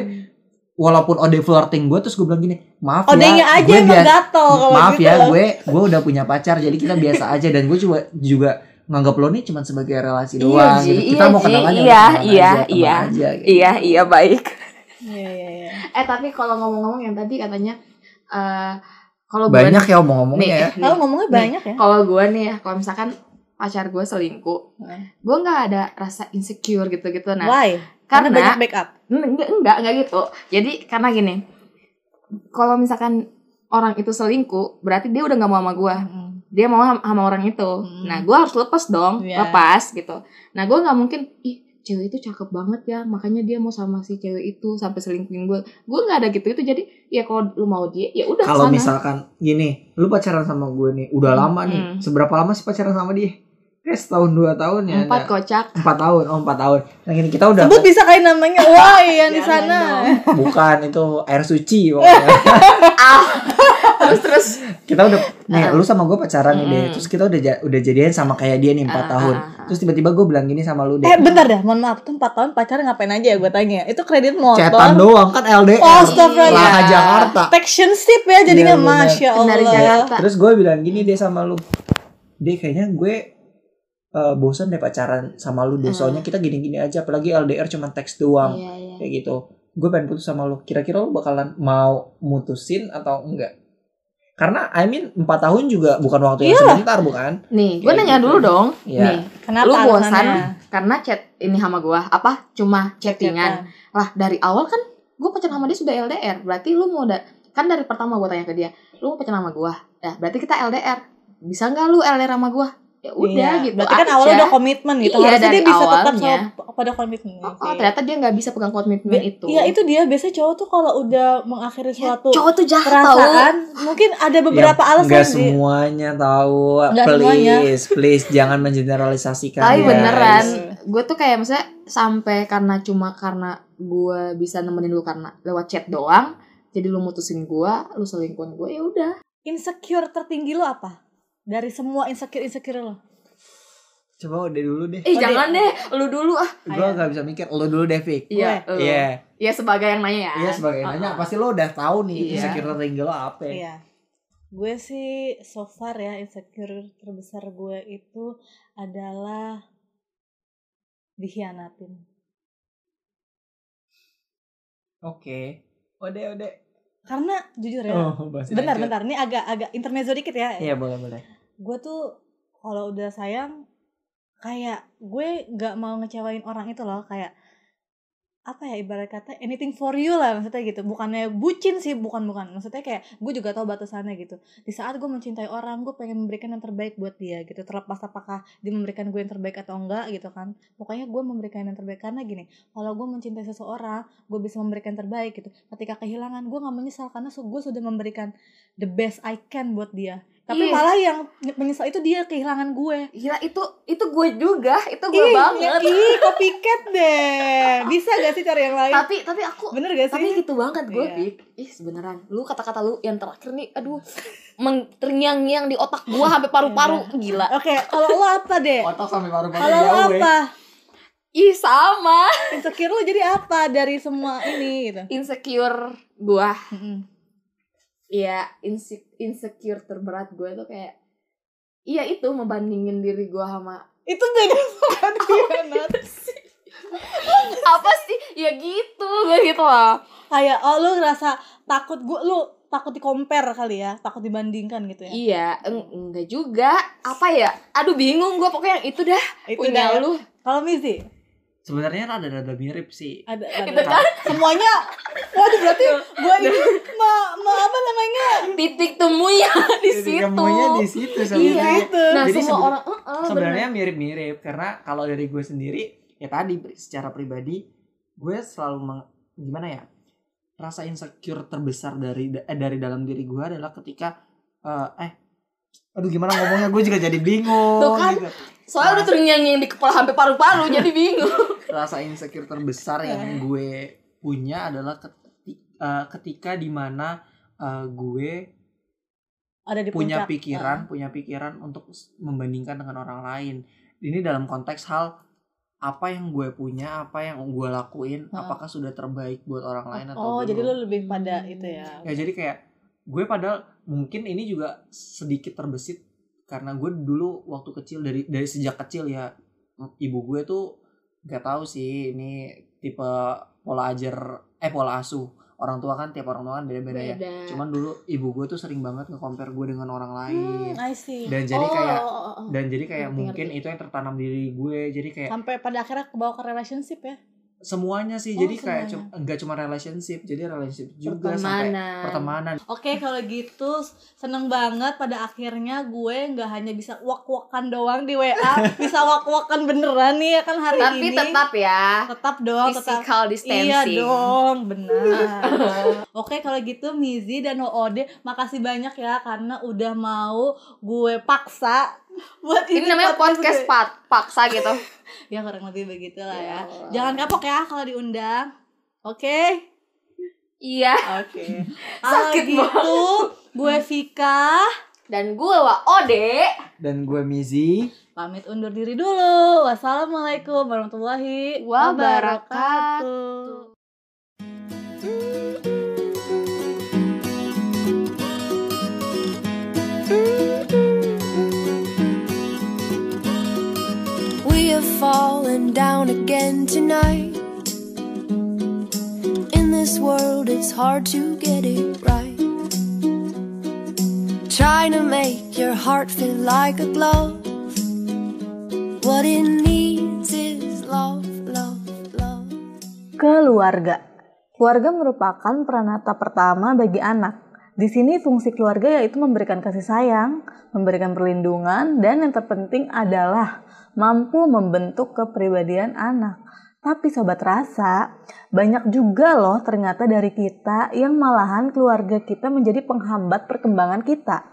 walaupun ode flirting gue terus gue bilang gini maaf
Odenya
ya
aja
gue biasa
gatel
maaf
gitu.
ya gue gue udah punya pacar jadi kita biasa aja dan gue juga juga nganggap lo nih cuma sebagai relasi
Iya,
doang
Ji,
gitu. kita
iya,
mau
Ji,
kenalan ya
iya, iya,
aja,
iya.
aja, gitu.
Iya, iya baik.
Iya, iya, iya.
Eh, tapi kalau ngomong-ngomong yang tadi katanya eh kalau
banyak ya omong-omongnya
nih,
ya
nih,
Lalu ngomongnya
Nih,
banyak ya.
kalau gue nih ya, kalau misalkan pacar gue selingkuh,
Hmm.
gue nggak ada rasa insecure gitu-gitu. Nah,
Why? Karena
karena
banyak backup.
enggak, enggak, enggak gitu. Jadi karena gini, kalau misalkan orang itu selingkuh, berarti dia udah nggak mau sama gue. Dia mau sama, sama orang itu.
Hmm.
Nah, gue harus lepas dong,
Iya.
lepas gitu. Nah, gue nggak mungkin, ih cewek itu cakep banget ya makanya dia mau sama si cewek itu sampai selingkuhin gue gue nggak ada gitu itu jadi ya kalau lu mau dia ya udah
Kalau misalkan gini, lu pacaran sama gue nih, udah
Hmm,
lama nih.
hmm.
Seberapa lama sih pacaran sama dia? Kayak setahun dua tahun ya.
empat
ada.
kocak
Empat tahun, oh empat tahun. Nah gini kita udah
Sebut bisa kali namanya. Wah, yang di sana.
bukan itu air suci pokoknya.
Terus?
Kita udah nih
Ah.
lu sama gue pacaran nih deh
Mm.
terus kita udah udah jadian sama kayak dia nih empat
Ah,
tahun.
ah,
terus tiba-tiba gue bilang gini sama lu deh
Eh bentar dah, mohon maaf. Tuh 4 tahun pacaran ngapain aja ya gue tanya Itu kredit motor.
Cetan doang kan LDR
Oh.
Laha Jakarta.
Affectionship ya jadinya
bener.
Masya Allah
dari Jakarta.
Terus gue bilang gini deh sama lu. Deh kayaknya gue eh, bosan deh pacaran sama lu deh.
Hmm.
soalnya kita gini-gini aja apalagi LDR cuma teks doang.
Iya iya.
Kayak gitu. Gue pengen putus sama lu. Kira-kira lu bakalan mau mutusin atau enggak karena I mean 4 tahun juga bukan waktu yang
Iyalah.
sebentar bukan?
Nih gue
Kayak
nanya
gitu.
dulu dong.
Iya.
nih
Kenapa
lu bosan
alasannya?
karena chat ini sama gue apa? Cuma chattingan. Lah dari awal kan gue pacaran sama dia sudah LDR berarti lu mau da- kan dari pertama gue tanya ke dia lu mau pacaran sama gue ya berarti kita LDR bisa nggak lu LDR sama gue ya udah
Iya,
gitu
Berarti kan
aja.
awalnya udah komitmen gitu.
Iya,
Harusnya
dari
dia bisa tetap
awalnya.
sama, pada komitmen.
Oh, oh, ternyata dia nggak bisa pegang komitmen itu.
Iya itu dia. Biasanya cowok tuh kalau udah mengakhiri
Ya,
suatu
cowok tuh jahat tau.
perasaan mungkin ada beberapa
Ya,
alasan
nggak semuanya tahu
Nggak
please
semuanya.
please jangan mengeneralisasikan
tapi beneran gue tuh kayak misalnya sampai karena cuma karena gue bisa nemenin lu karena lewat chat doang jadi lu mutusin gue lu selingkuhin gue ya udah.
Insecure tertinggi lo apa? Dari semua insecure insecure lo.
coba udah dulu deh
eh
Oh,
jangan deh lu dulu ah
gue nggak bisa mikir lo dulu deh Fik
iya lu.
iya
iya sebagai yang nanya ya
iya sebagai nanya
Uh-uh.
pasti lo udah tahu nih
Iya.
insecure tertinggi lo apa ya.
Iya. Gue sih so far ya insecure terbesar gue itu adalah dikhianatin.
oke ode ode
Karena jujur ya,
oh
bentar
lanjut.
bentar, ini agak agak intermezzo dikit ya.
iya boleh boleh
Gue tuh kalau udah sayang kayak gue nggak mau ngecewain orang itu loh kayak apa ya ibarat kata anything for you lah maksudnya gitu. Bukannya bucin sih bukan bukan. Maksudnya kayak gue juga tahu batasannya gitu. Di saat gue mencintai orang gue pengen memberikan yang terbaik buat dia gitu. Terlepas apakah dia memberikan gue yang terbaik atau enggak gitu kan. Pokoknya gue memberikan yang terbaik. Karena gini kalau gue mencintai seseorang gue bisa memberikan yang terbaik gitu. Ketika kehilangan gue nggak menyesal karena gue sudah memberikan the best I can buat dia tapi
Ih.
malah yang menyesal itu dia kehilangan gue
Gila itu itu gue juga, itu gue
Ih,
banget.
ih copycat deh bisa gak sih cari yang lain
Tapi tapi aku
bener gak sih
tapi gitu banget gue,
Iya.
Pik. Ih, sebeneran. Lu kata-kata lu yang terakhir nih, aduh, terngiang-ngiang di otak gue sampai paru-paru, gila.
Oke, kalau lo apa deh?
otak sampai paru-paru
Kalau lo
ya
apa?
Ih, sama.
Insecure lo jadi apa dari semua ini gitu?
Insecure gue.
Mm-mm.
Iya, inse- insecure terberat gue tuh kayak Iya itu membandingin diri gue sama
Itu beda sama dikhianat.
apa sih? Ya gitu gue gitu loh.
Kayak oh lo ngerasa takut gue lo takut di compare kali ya, takut dibandingkan gitu ya.
iya eng- enggak juga. Apa ya? Aduh bingung gue pokoknya yang itu dah.
Itu
punya
dah.
lu.
Kalau Mizi
sebenarnya rada-rada mirip sih
ada,
Itu
ada,
kan?
semuanya waduh berarti gue ini ma, ma apa namanya
titik temunya di
Jadi
situ
ketemunya di situ
iya
sebenarnya
gitu.
nah
Jadi
semua orang "Eh, eh,
sebenarnya mirip-mirip karena kalau dari gue sendiri ya tadi secara pribadi gue selalu meng- gimana ya rasa insecure terbesar dari eh, dari dalam diri gue adalah ketika eh, eh aduh gimana ngomongnya gue juga jadi bingung
Tuh kan.
gitu.
Soalnya udah terngiang di kepala sampai paru-paru jadi bingung
rasa insecure terbesar yang gue punya adalah ketika, eh, ketika di mana eh, gue
ada di
punya
puncak.
pikiran punya pikiran untuk membandingkan dengan orang lain ini dalam konteks hal apa yang gue punya apa yang gue lakuin
Heeh.
apakah sudah terbaik buat orang lain atau
Oh,
belum
jadi lo lebih pada itu ya.
ya jadi kayak gue padahal mungkin ini juga sedikit terbesit karena gue dulu waktu kecil dari dari sejak kecil ya ibu gue tuh nggak tahu sih ini tipe pola ajar eh pola asuh orang tua kan tiap orang tua kan beda-beda ya cuman dulu ibu gue tuh sering banget nge-compare gue dengan orang lain
Hmm, I see.
dan jadi
Oh,
kayak
oh, oh, oh.
dan jadi kayak
Ngerti,
mungkin
ngerti.
itu yang tertanam di diri gue jadi kayak
Sampai pada akhirnya kebawa ke relationship ya.
Semuanya sih
Oh,
jadi kayak
semuanya.
cum- enggak cuma relationship jadi relationship juga sampai
Pertemanan.
pertemanan
Oke kalau gitu seneng banget pada akhirnya gue nggak hanya bisa wak-wakan doang di WA bisa wak-wakan beneran nih ya kan hari
Tapi
ini
tetap ya
tetap dong tetap
physical distancing.
Iya dong, benar. Oke, kalau gitu Mizi dan OOD, makasih banyak ya karena udah mau gue paksa buat
Ini namanya podcast pat paksa gitu.
Ya kurang lebih begitu lah ya.
Ya Allah.
Jangan kapok ya kalau diundang. Oke?
Iya.
Oke.
Sakit
gitu, gue Vika
Dan gue wa Ode.
dan gue Mizi
pamit undur diri dulu. Wassalamualaikum warahmatullahi
Wabarakatuh.
wabarakatuh.
We have fallen down again tonight. In this world, it's hard to get it right. Trying to make your heart feel like a glove. What it needs is love, love, love.
Keluarga. Keluarga merupakan peranata pertama bagi anak. Di sini fungsi keluarga yaitu memberikan kasih sayang, memberikan perlindungan, dan yang terpenting adalah mampu membentuk kepribadian anak. Tapi sobat rasa, banyak juga loh ternyata dari kita yang malahan keluarga kita menjadi penghambat perkembangan kita.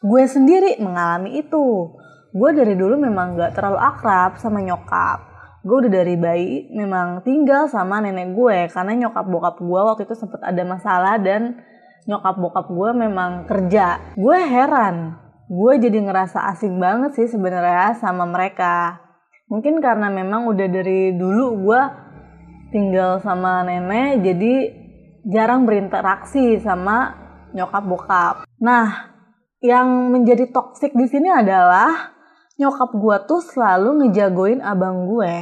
Gue sendiri mengalami itu. Gue dari dulu memang gak terlalu akrab sama nyokap gue udah dari bayi memang tinggal sama nenek gue karena nyokap bokap gue waktu itu sempet ada masalah dan nyokap bokap gue memang kerja gue heran gue jadi ngerasa asing banget sih sebenarnya sama mereka mungkin karena memang udah dari dulu gue tinggal sama nenek jadi jarang berinteraksi sama nyokap bokap nah yang menjadi toksik di sini adalah nyokap gue tuh selalu ngejagoin abang gue.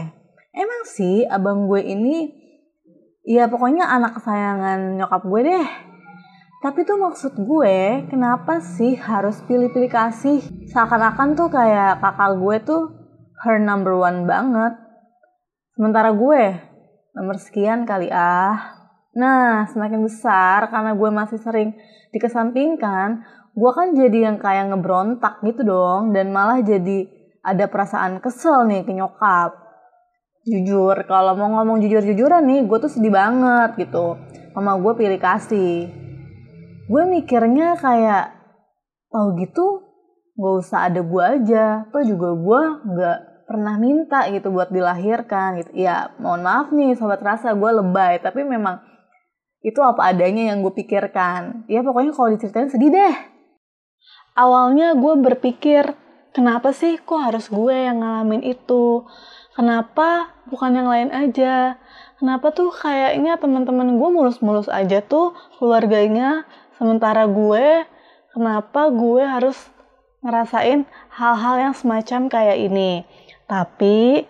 Emang sih abang gue ini ya pokoknya anak kesayangan nyokap gue deh. Tapi tuh maksud gue kenapa sih harus pilih-pilih kasih? Seakan-akan tuh kayak kakak gue tuh her number one banget. Sementara gue nomor sekian kali ah. Nah, semakin besar karena gue masih sering dikesampingkan, gue kan jadi yang kayak ngebrontak gitu dong dan malah jadi ada perasaan kesel nih ke nyokap jujur kalau mau ngomong jujur-jujuran nih gue tuh sedih banget gitu mama gue pilih kasih gue mikirnya kayak oh gitu gak usah ada gue aja. Tuh juga gue nggak pernah minta gitu buat dilahirkan gitu. Ya mohon maaf nih sobat rasa gue lebay tapi memang itu apa adanya yang gue pikirkan. Ya pokoknya kalau diceritain sedih deh. Awalnya gue berpikir kenapa sih kok harus gue yang ngalamin itu? Kenapa bukan yang lain aja? Kenapa tuh kayaknya teman-teman gue mulus-mulus aja tuh keluarganya sementara gue kenapa gue harus ngerasain hal-hal yang semacam kayak ini tapi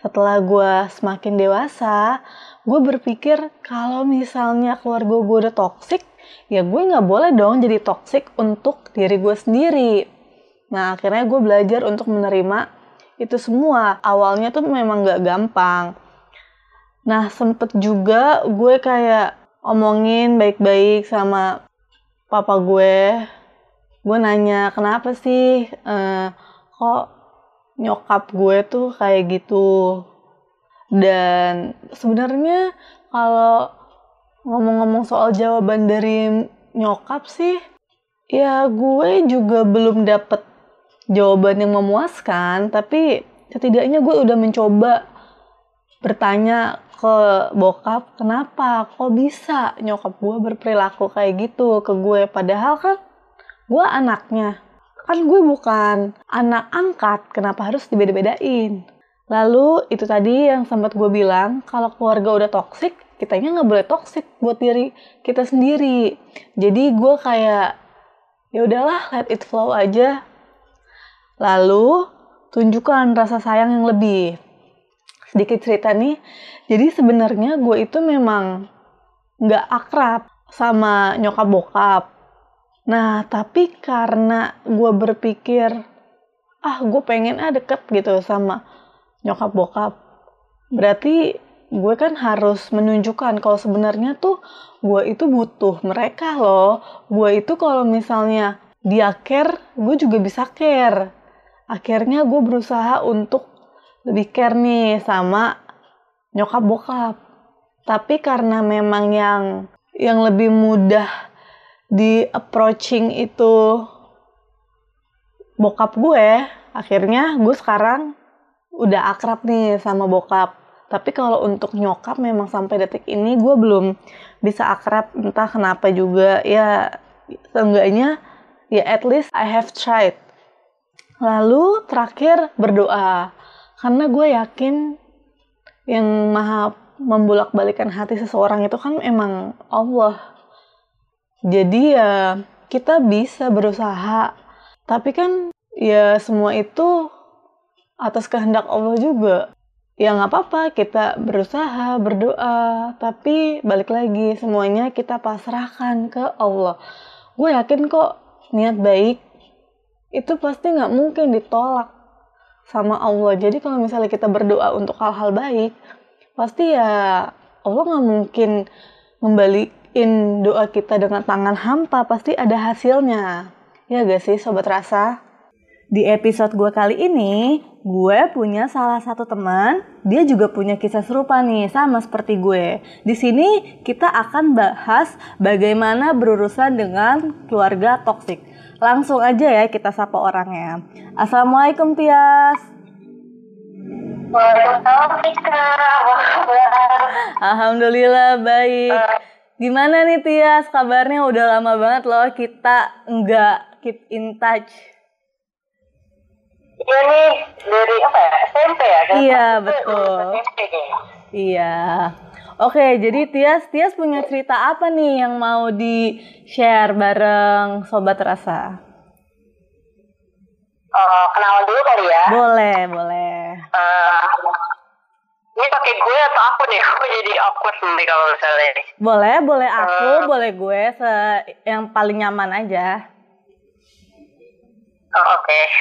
setelah gue semakin dewasa gue berpikir kalau misalnya keluarga gue udah toksik ya gue nggak boleh dong jadi toksik untuk diri gue sendiri Nah, akhirnya gue belajar untuk menerima itu semua. Awalnya tuh memang gak gampang. Nah, sempet juga gue kayak omongin baik-baik sama papa gue. Gue nanya, kenapa sih eh, kok nyokap gue tuh kayak gitu? Dan sebenarnya kalau ngomong-ngomong soal jawaban dari nyokap sih, ya gue juga belum dapet jawaban yang memuaskan, tapi setidaknya gue udah mencoba bertanya ke bokap, kenapa kok bisa nyokap gue berperilaku kayak gitu ke gue, padahal kan gue anaknya, kan gue bukan anak angkat, kenapa harus dibeda-bedain? Lalu itu tadi yang sempat gue bilang, kalau keluarga udah toksik, kitanya nggak boleh toksik buat diri kita sendiri. Jadi gue kayak ya udahlah let it flow aja Lalu, tunjukkan rasa sayang yang lebih. Sedikit cerita nih, jadi sebenarnya gue itu memang nggak akrab sama nyokap bokap. Nah, tapi karena gue berpikir, ah gue pengen ah deket gitu sama nyokap bokap. Berarti gue kan harus menunjukkan kalau sebenarnya tuh gue itu butuh mereka loh. Gue itu kalau misalnya dia care, gue juga bisa care. Akhirnya gue berusaha untuk lebih care nih sama nyokap bokap. Tapi karena memang yang yang lebih mudah di approaching itu bokap gue, akhirnya gue sekarang udah akrab nih sama bokap. Tapi kalau untuk nyokap memang sampai detik ini gue belum bisa akrab entah kenapa juga ya seenggaknya ya at least I have tried. Lalu terakhir berdoa karena gue yakin yang maha membolak-balikan hati seseorang itu kan emang Allah. Jadi ya kita bisa berusaha. Tapi kan ya semua itu atas kehendak Allah juga. Ya nggak apa-apa kita berusaha, berdoa. Tapi balik lagi semuanya kita pasrahkan ke Allah. Gue yakin kok niat baik itu pasti nggak mungkin ditolak sama Allah. Jadi kalau misalnya kita berdoa untuk hal-hal baik, pasti ya Allah nggak mungkin ngembaliin doa kita dengan tangan hampa. Pasti ada hasilnya. Ya gak sih Sobat Rasa? Di episode gue kali ini, gue punya salah satu teman, dia juga punya kisah serupa nih, sama seperti gue. Di sini kita akan bahas bagaimana berurusan dengan keluarga toksik. Langsung aja ya kita sapa orangnya. Assalamualaikum Tias. Alhamdulillah baik. Gimana nih Tias? Kabarnya udah lama banget loh kita nggak keep in touch.
Iya nih, dari apa ya, SMP ya?
Iya, betul.
SMP.
Iya. Oke, jadi Tias, Tias punya cerita apa nih yang mau di-share bareng Sobat Rasa?
Eh, kenalan dulu kali ya.
Boleh, boleh.
Eh, ini pakai gue atau aku nih? Aku jadi awkward nih kalau misalnya ini.
Boleh, boleh aku,
Eh.
boleh gue, se yang paling nyaman aja.
Oh, Oke.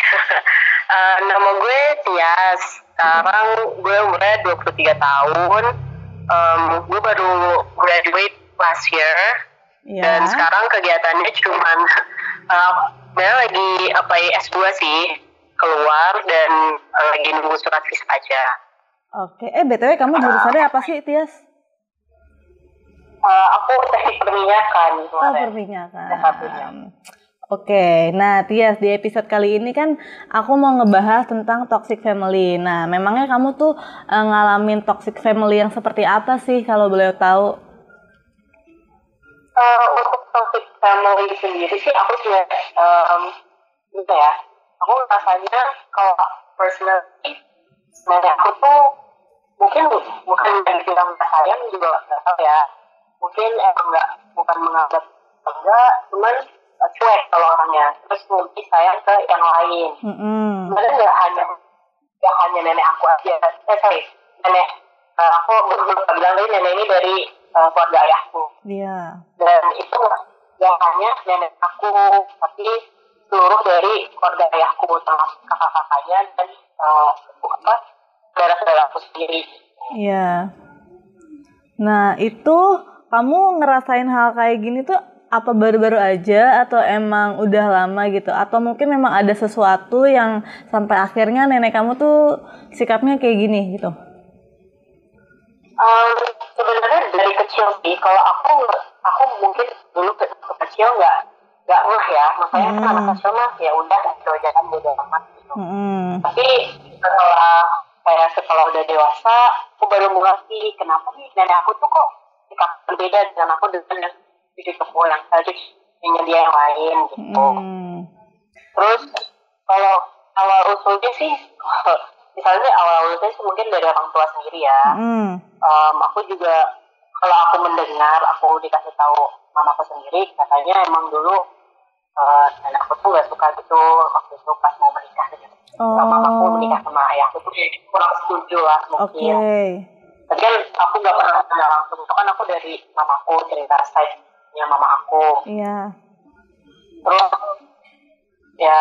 Eh, nama gue Tias. Sekarang gue umurnya 23 tahun. Em, gue baru graduate last year.
Iya.
Dan sekarang kegiatannya cuman uh, lagi apa ya S2 sih keluar dan uh, lagi nunggu surat visa aja.
Oke, eh BTW kamu jurusannya apa sih, Tias?
Uh, aku teknik perminyakan
Oh, perminyakan. Oke, nah Tias di episode kali ini kan aku mau ngebahas tentang toxic family. Nah, memangnya kamu tuh eh, ngalamin toxic family yang seperti apa sih kalau boleh tahu?
Uh, untuk toxic family sendiri sih aku sudah um, gitu ya. Aku rasanya kalau personally nenek aku tuh mungkin bu- bukan dari nggak sayang juga nggak tahu ya. Mungkin emang nggak bukan menganggap enggak, cuman cuek kalau orangnya. Terus lebih sayang ke yang lain.
Mm-mm.
sebenarnya nggak hanya nggak hanya nenek aku aja eh sorry nenek eh, aku lupa bilang tadi nenek ini dari eh, keluarga ayahku
Iya.
dan itu nggak hanya nenek aku tapi seluruh dari keluarga ayahku termasuk kakak-kakaknya dan eh, apa saudara-saudara aku sendiri
Iya. Nah, itu kamu ngerasain hal kayak gini tuh apa baru-baru aja atau emang udah lama gitu? Atau mungkin memang ada sesuatu yang sampai akhirnya nenek kamu tuh sikapnya kayak gini gitu?
Um, sebenarnya dari kecil sih kalau aku aku mungkin dulu ke, ke kecil nggak nggak ngeh ya makanya kan
Hmm.
anak kecil mah ya udah gitu jangan bodo amat gitu
Mm-mm.
tapi setelah kayak setelah udah dewasa aku baru mengerti kenapa nih nenek aku tuh kok sikap berbeda dengan aku dengan cucu yang cucunya dia yang lain gitu
Mm.
terus kalau awal usulnya sih misalnya awal usulnya sih mungkin dari orang tua sendiri ya
Mm.
Em, aku juga kalau aku mendengar aku dikasih tahu mamaku sendiri katanya emang dulu eh, nenek aku tuh gak suka gitu waktu itu pas mau menikah dengan
Oh.
mamaku menikah sama ayahku tuh kurang setuju lah mungkin tapi kan aku gak pernah langsung itu kan aku dari mamaku cerita side-nya mama aku
Iya.
terus ya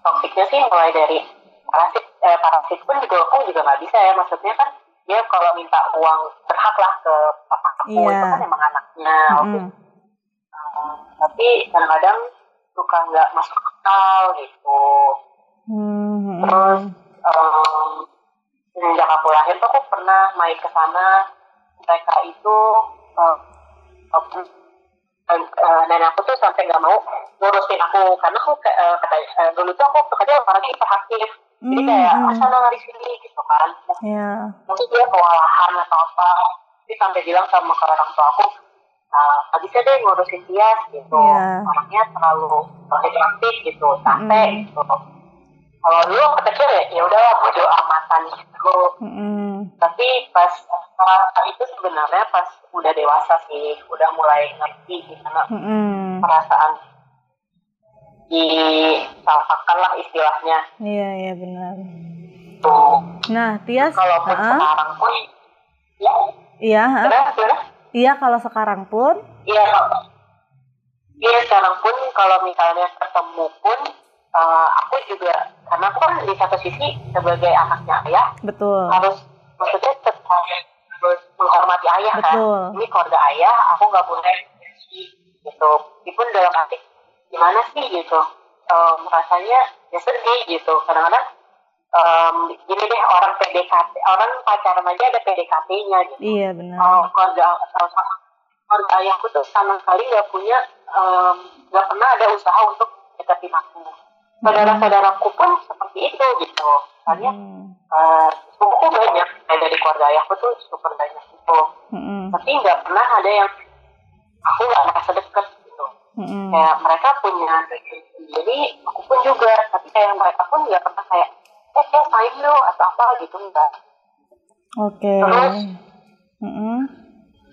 toksiknya sih mulai dari parasit eh, parasit pun juga aku juga nggak bisa ya maksudnya kan dia kalau minta uang berhak lah ke papa aku
Iya.
itu kan emang anaknya oke.
Mm-mm.
Uh, tapi kadang-kadang suka nggak masuk akal gitu
Hmm,
terus um, sejak aku lahir tuh aku pernah main ke sana mereka itu uh, uh, uh, nenek aku tuh sampai nggak mau ngurusin aku. Karena aku kayak, uh, kata uh, dulu tuh aku kerja orangnya hiperaktif. Jadi
Hmm,
kayak ah sana lari sini gitu kan.
Ya.
mungkin dia kewalahan atau apa. Dia sampai bilang sama ke orang tua aku "Ah, nggak bisa deh ngurusin dia gitu.
Iya.
orangnya terlalu hiperaktif gitu capek
Mm.
gitu. Kalau dulu waktu kecil ya ya udah bodo amatan gitu Tapi pas uh, itu sebenarnya pas udah dewasa sih udah mulai ngerti gimana
Mm-mm.
perasaan disalahkan lah istilahnya.
Iya, iya benar.
tuh.
Nah, Tias,
kalaupun
ah,
sekarang pun ya.
Iya, iya kalau sekarang pun,
Iya, iya sekarang pun kalau misalnya ketemu pun uh, aku juga karena aku kan di satu sisi sebagai anaknya ayah
betul,
harus menghormati ayah
Betul.
kan. Ini keluarga ayah, aku nggak boleh gitu. Meskipun dalam hati gimana sih gitu, um, rasanya ya sedih gitu. Kadang-kadang um, gini deh orang PDKT, orang pacaran aja ada PDKT-nya gitu
iya benar.
oh, keluarga keluarga ayahku tuh sama sekali nggak punya nggak pernah ada usaha untuk deketin aku saudara-saudaraku pun seperti itu gitu soalnya
Hmm.
uh, banyak dari keluarga ayahku tuh super banyak gitu
Mm-mm.
tapi nggak pernah ada yang aku nggak merasa deket gitu
Mm-mm.
kayak mereka punya sendiri aku pun juga tapi kayak mereka pun nggak pernah kayak eh kayak main lo atau apa gitu enggak
Oke.
Terus?
Mm-mm.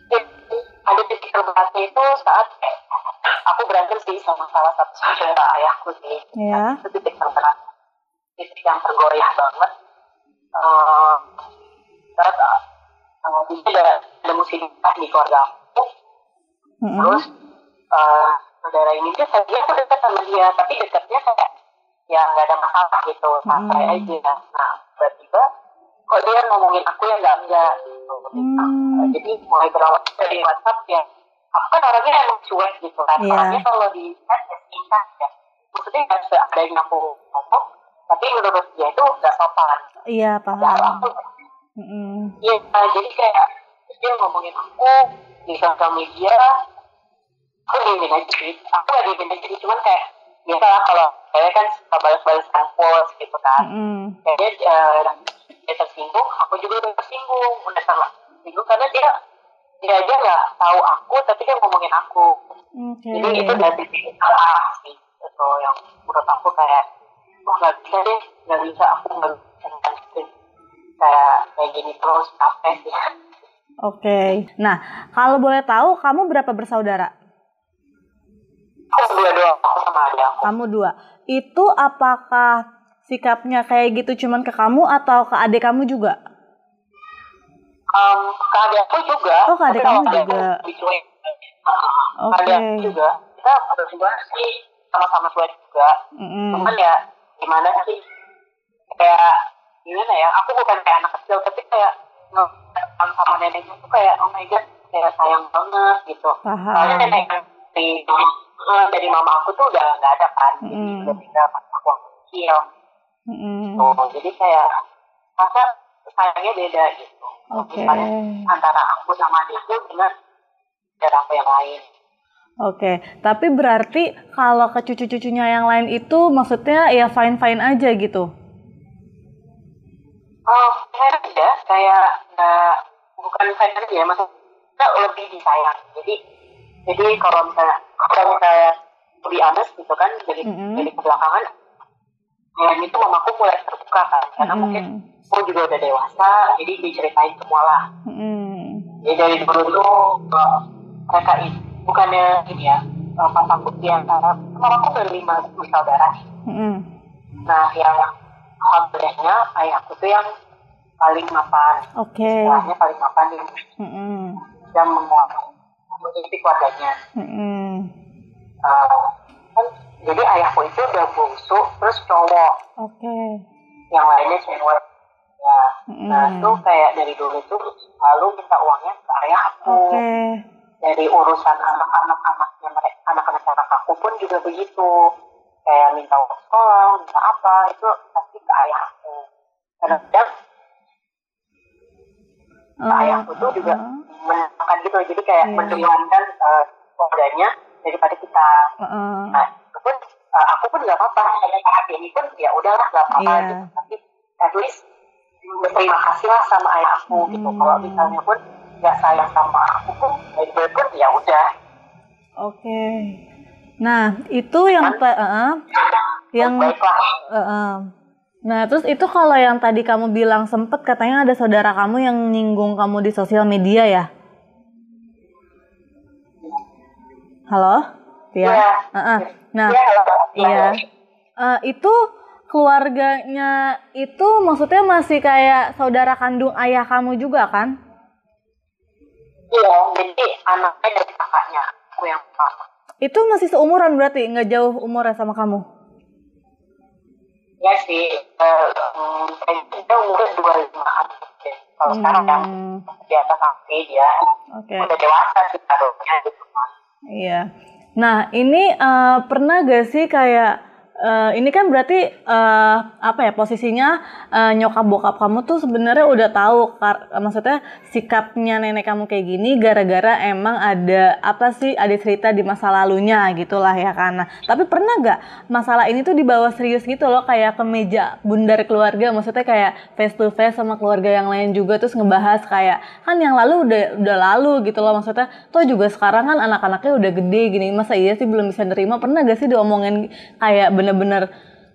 Jadi, ada titik terberatnya itu saat aku berantem sih sama salah satu saudara ayahku sih itu titik terberat titik yang tergoyah banget saat uh, ada ada musibah di keluarga aku
Mm-mm.
terus eh, saudara ini tuh tadi aku dekat sama dia tapi dekatnya kayak ya nggak ada masalah gitu santai
Hmm.
aja nah tiba-tiba kok dia ngomongin aku yang nggak enggak gitu
Hmm.
Nah, jadi mulai berawal dari WhatsApp ya aku kan orangnya emang cuek gitu kan
Iya.
orangnya kalau di chat ya singkat ya maksudnya nggak ada yang aku ngomong tapi menurut dia itu nggak sopan
Iya paham.
aku Iya, nah, jadi kayak dia ngomongin aku di sosial media, aku diemin aja sih. Aku gak diemin aja sih, cuman kayak biasa lah kalau cewek kan suka balas-balasan post gitu kan.
Mm-mm.
Kayaknya eh, dia tersinggung, aku juga udah tersinggung, udah sama tersinggung karena dia dia aja nggak tahu aku, tapi dia ngomongin aku.
Oke.
Jadi itu dari titik salah sih, itu yang menurut aku kayak, wah nggak bisa deh, nggak bisa aku nggak bisa ngelanjutin kayak gini terus capek sih.
Oke. Nah, kalau boleh tahu kamu berapa bersaudara?
Aku dua-dua aku sama adik aku.
Kamu dua. Itu apakah sikapnya kayak gitu cuman ke kamu atau ke adik kamu juga?
Um, ke adik aku juga.
Oh, ke adik
tapi
kamu juga. Oke.
Adik aku juga. Kita berdua sih sama-sama cuek juga.
Mm-mm.
Cuman ya gimana sih? Kayak gimana ya? Aku bukan kayak anak kecil, tapi kayak ngeliat sama neneknya tuh kayak oh my god, kayak sayang banget gitu. Soalnya nenek dari dari mama aku tuh udah nggak ada kan, jadi
Mm.
udah tinggal pas aku kecil.
Mm-mm.
Oh, jadi kayak masa sayangnya beda gitu. Misalnya antara aku sama adikku dengan saudara aku yang lain.
Oke, tapi berarti kalau ke cucu-cucunya yang lain itu maksudnya ya fine-fine aja gitu.
Oh, kayak aja, kayak nggak bukan sayang aja ya, maksudnya lebih disayang. Jadi jadi kalau misalnya kalau misalnya lebih honest gitu kan, jadi
Mm-mm.
jadi kebelakangan, ya itu mamaku mulai terbuka kan, karena mungkin
Mm-mm.
aku juga udah dewasa, jadi diceritain semua lah.
Mm-mm.
Jadi dari dulu tuh eh, mereka itu bukannya ini ya, uh, pasang bukti antara mamaku berlima bersaudara.
Mm-mm.
Nah, yang alhamdulillahnya ayahku tuh yang paling mapan.
Oke.
Istilahnya paling mapan yang,
Mm-mm.
yang menguasai mengikuti keluarganya.
Mm-mm.
Uh, kan, jadi ayahku itu udah bungsu, terus cowok,
Oke.
yang lainnya cewek. ya nah
Mm-mm.
itu kayak dari dulu tuh selalu minta uangnya ke ayah aku
Oke.
dari urusan anak-anak anaknya mereka anak-anak anak aku pun juga begitu kayak minta uang sekolah minta apa itu pasti ke ayah aku kadang-kadang
Eh,
ayahku tuh juga
eh,
menekan gitu jadi kayak
Iya.
menduluankan uh, keluarganya daripada kita
eh, eh.
nah itu pun uh, aku pun nggak apa-apa sampai saat ini pun ya udahlah nggak apa-apa
Iya.
gitu tapi at least berterima kasih lah sama ayah aku gitu
Hmm.
kalau misalnya pun nggak sayang sama aku pun ya pun ya udah
Oke. Nah, itu yang eh, eh. yang eh, eh. Nah, terus itu kalau yang tadi kamu bilang sempet katanya ada saudara kamu yang nyinggung kamu di sosial media ya? Halo? Tia?
Iya.
Eh, eh. Nah,
Iya, halo.
Iya. Eh, itu keluarganya itu maksudnya masih kayak saudara kandung ayah kamu juga kan?
iya jadi anaknya dari kakaknya aku yang pertama
Itu masih seumuran berarti nggak jauh umurnya sama kamu?
ya sih eh, um, kayaknya dia umurnya dua limaan kalau sekarang kan
Hmm,
di atas aku dia
Oke.
udah dewasa sih harusnya gitu
Iya. Nah, ini eh, pernah gak sih kayak eh, ini kan berarti eh, apa ya posisinya eh, nyokap bokap kamu tuh sebenarnya udah tahu kar- maksudnya sikapnya nenek kamu kayak gini gara-gara emang ada apa sih ada cerita di masa lalunya gitulah ya karena tapi pernah gak masalah ini tuh dibawa serius gitu loh kayak ke meja bundar keluarga maksudnya kayak face to face sama keluarga yang lain juga terus ngebahas kayak kan yang lalu udah udah lalu gitu loh maksudnya toh juga sekarang kan anak-anaknya udah gede gini masa iya sih belum bisa nerima? Pernah gak sih diomongin kayak bener-bener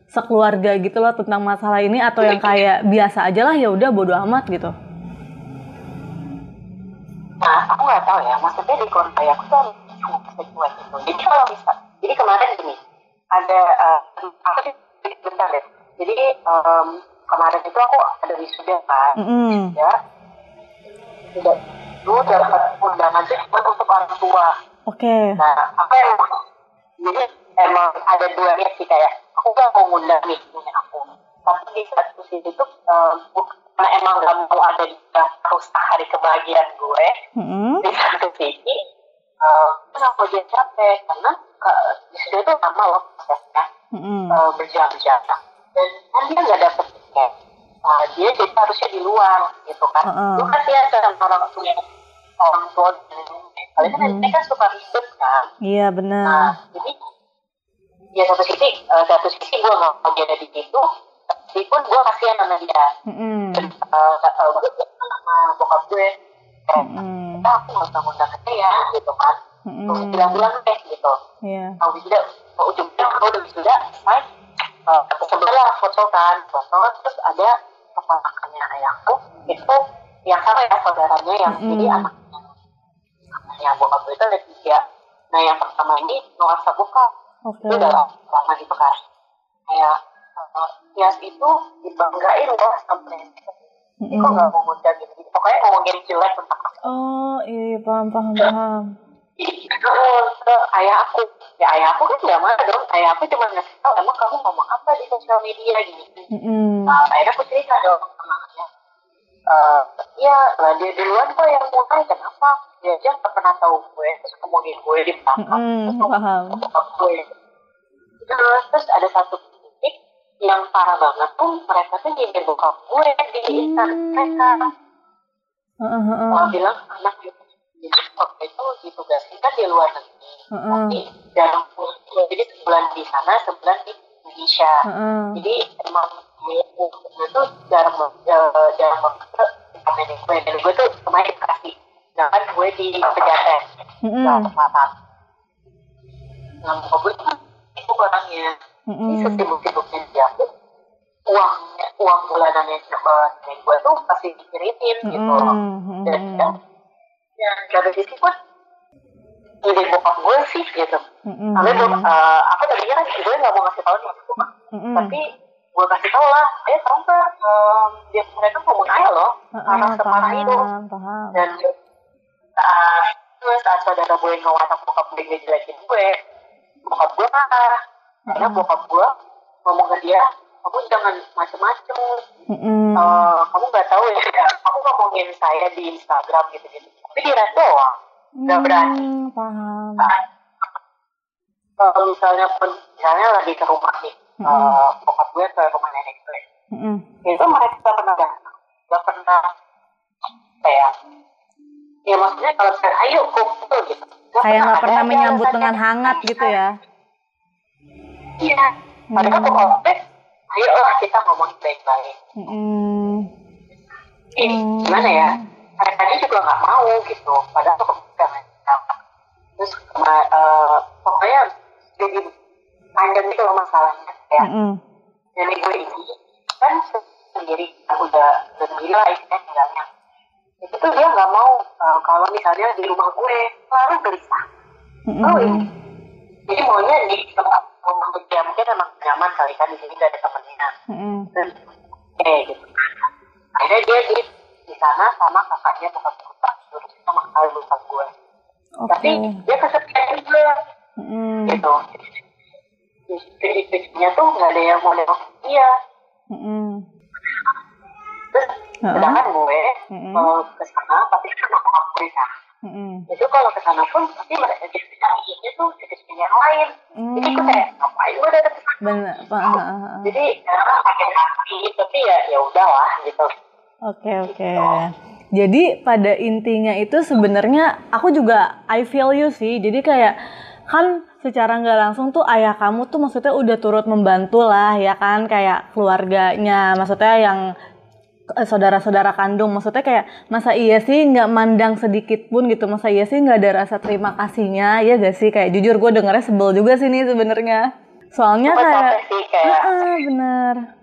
sekeluarga gitu loh tentang masalah ini atau yang kayak biasa aja lah ya udah bodo amat gitu
Nah, aku nggak tahu ya, maksudnya di keluarga aku tuh cuma cuek gitu. Jadi kalau bisa, jadi kemarin gini, ada, uh, aku sih bentar deh. Jadi em, kemarin itu aku ada wisuda kan,
Mm-mm.
ya. Tidak, dulu dapat undangan cuma untuk orang tua.
oke
Nah, apa yang jadi emang ada dua niat sih kayak aku gak mau ngundang nih nenek aku. Tapi di satu sisi tuh em, bukan karena emang gak mau ada di rusak hari kebahagiaan gue
Mm-mm.
di satu sisi uh, kenapa dia capek karena uh, di situ itu lama loh prosesnya
Mm-mm.
uh, berjam-jam dan kan dia nggak dapet tiket uh, dia jadi harusnya di luar gitu kan
Heeh.
lu kasihan kan orang tua orang tua kalian kan nenek kan suka ribet kan
iya
nah
benar
jadi ya satu sisi uh, satu sisi gue nggak mau dia ada di situ tapi pun gue kasihan sama dia.
Mm-mm.
dan uh, uh, gue bilang sama bokap gue. "Ah, aku nggak usah ngundang ke ya gitu kan. Terus
Mm-mm.
bilang-bilang deh gitu.
Iya.
Kalau mau ujungnya kalau udah wisuda selesai uh, sebelah foto kan foto terus ada keponakannya ayahku itu yang sama ya saudaranya yang
Mm-mm.
jadi anaknya anaknya bokap gue itu ada tiga. Nah yang pertama ini nuansa bokap
oke.
Itu udah lama di bekas kayak uh, Tias itu dibanggain loh sampai
Mm-mm.
kok nggak mau ngundang gitu? Pokoknya ngomongin jelek tentang
oh iya paham paham paham.
Itu ke ayah aku. Ya ayah aku kan nggak marah dong. Ayah aku cuma ngasih tahu emang kamu ngomong apa di sosial media? Gini
Mm-mm.
nah akhirnya aku cerita dong sama anaknya Eh, iya lah dia duluan kok yang mulai kenapa dia aja nggak pernah tahu gue terus ngomongin gue di belakang
Mm-mm,
terus
paham.
gue terus terus ada satu titik yang parah banget tuh mereka tuh nyindir bokap gue di Instagram mereka
Heeh, heeh.
Kalau bilang anak itu di waktu itu ditugaskan kan di luar negeri
Heeh.
tapi pulang jadi sebulan di sana sebulan di Indonesia jadi emang gue itu jarang eh, jarang banget nenek gue dan gue tuh kemarin dikasih sedangkan gue di pejaten Selatan nah bokap gue tuh itu orangnya ini
Mm-mm.
sesibuk-sibuknya dia tuh uang uang bulanannya nenek gue tuh pasti dikirimin gitu loh dan dan ya dari sisi pun ide bokap gue sih gitu
Mm-mm.
tapi eh, aku tadinya kan gue nggak mau ngasih tahu nih
Mm-mm.
tapi gue kasih tahu lah eh tahu nggak em, dia mereka ayah loh
Heeh,
anak separah itu dan saat terus saat saudara gue ngewatak bokap gue ngejelekin gue bokap gue marah. Karena bokap gue ngomong ke dia kamu jangan macem-macem. Eh, kamu nggak tahu ya aku ngomongin saya di Instagram gitu gitu tapi di red doang. Nggak berani.
paham.
kalau misalnya pun misalnya lagi ke rumah nih eh, bokap gue ke rumah nenek gue
Mm-mm.
itu mereka pernah datang nggak pernah kayak ya maksudnya kalau misalnya ayo kumpul gitu
Kayak nggak pernah
ada
menyambut dengan hangat gitu ya.
iya
Hmm.
tuh konflik ayo lah kita ngomong baik-baik
Mm-mm.
Ih,
Hmm.
gimana ya mereka juga nggak mau gitu padahal tuh jangan terus eh, pokoknya jadi panjang gitu loh masalahnya kayak
Mm-mm.
nenek gue ini kan sendiri udah udah gila istilahnya tinggalnya itu tuh dia nggak mau eh, kalau misalnya di rumah gue selalu gelisah.
Mm-mm.
oh ini jadi maunya di tempat rumah dia mungkin emang nyaman kali kan di sini gak ada temennya. Terus eh gitu. Akhirnya dia di di sana sama kakaknya bukan bukan terus sama kakak bukan gue.
Oke.
tapi dia kesepian juga.
Mm-mm.
gitu istri-istrinya tuh nggak ada yang mau nengok dia
Mm-mm.
terus
Heeh.
sedangkan gue
Mm-mm.
kalau ke sana tapi boleh sana
Mm-mm.
itu kalau ke sana pun pasti mereka jadi carinya tuh istri yang lain jadi gue kayak ngapain gue datang ke sana
Bener. Paham.
jadi ya sakit hati tapi ya ya udahlah gitu
Oke oke. Jadi pada intinya itu sebenarnya aku juga I feel you sih. Jadi kayak kan secara nggak langsung tuh ayah kamu tuh maksudnya udah turut membantu lah ya kan? Kayak keluarganya maksudnya yang eh, saudara-saudara kandung. Maksudnya kayak masa iya sih nggak mandang sedikit pun gitu? Masa iya sih nggak ada rasa terima kasihnya? Ya gak sih? Kayak jujur gue dengernya sebel juga sih nih sebenarnya. Soalnya kayak
sih kayak
Ah, bener.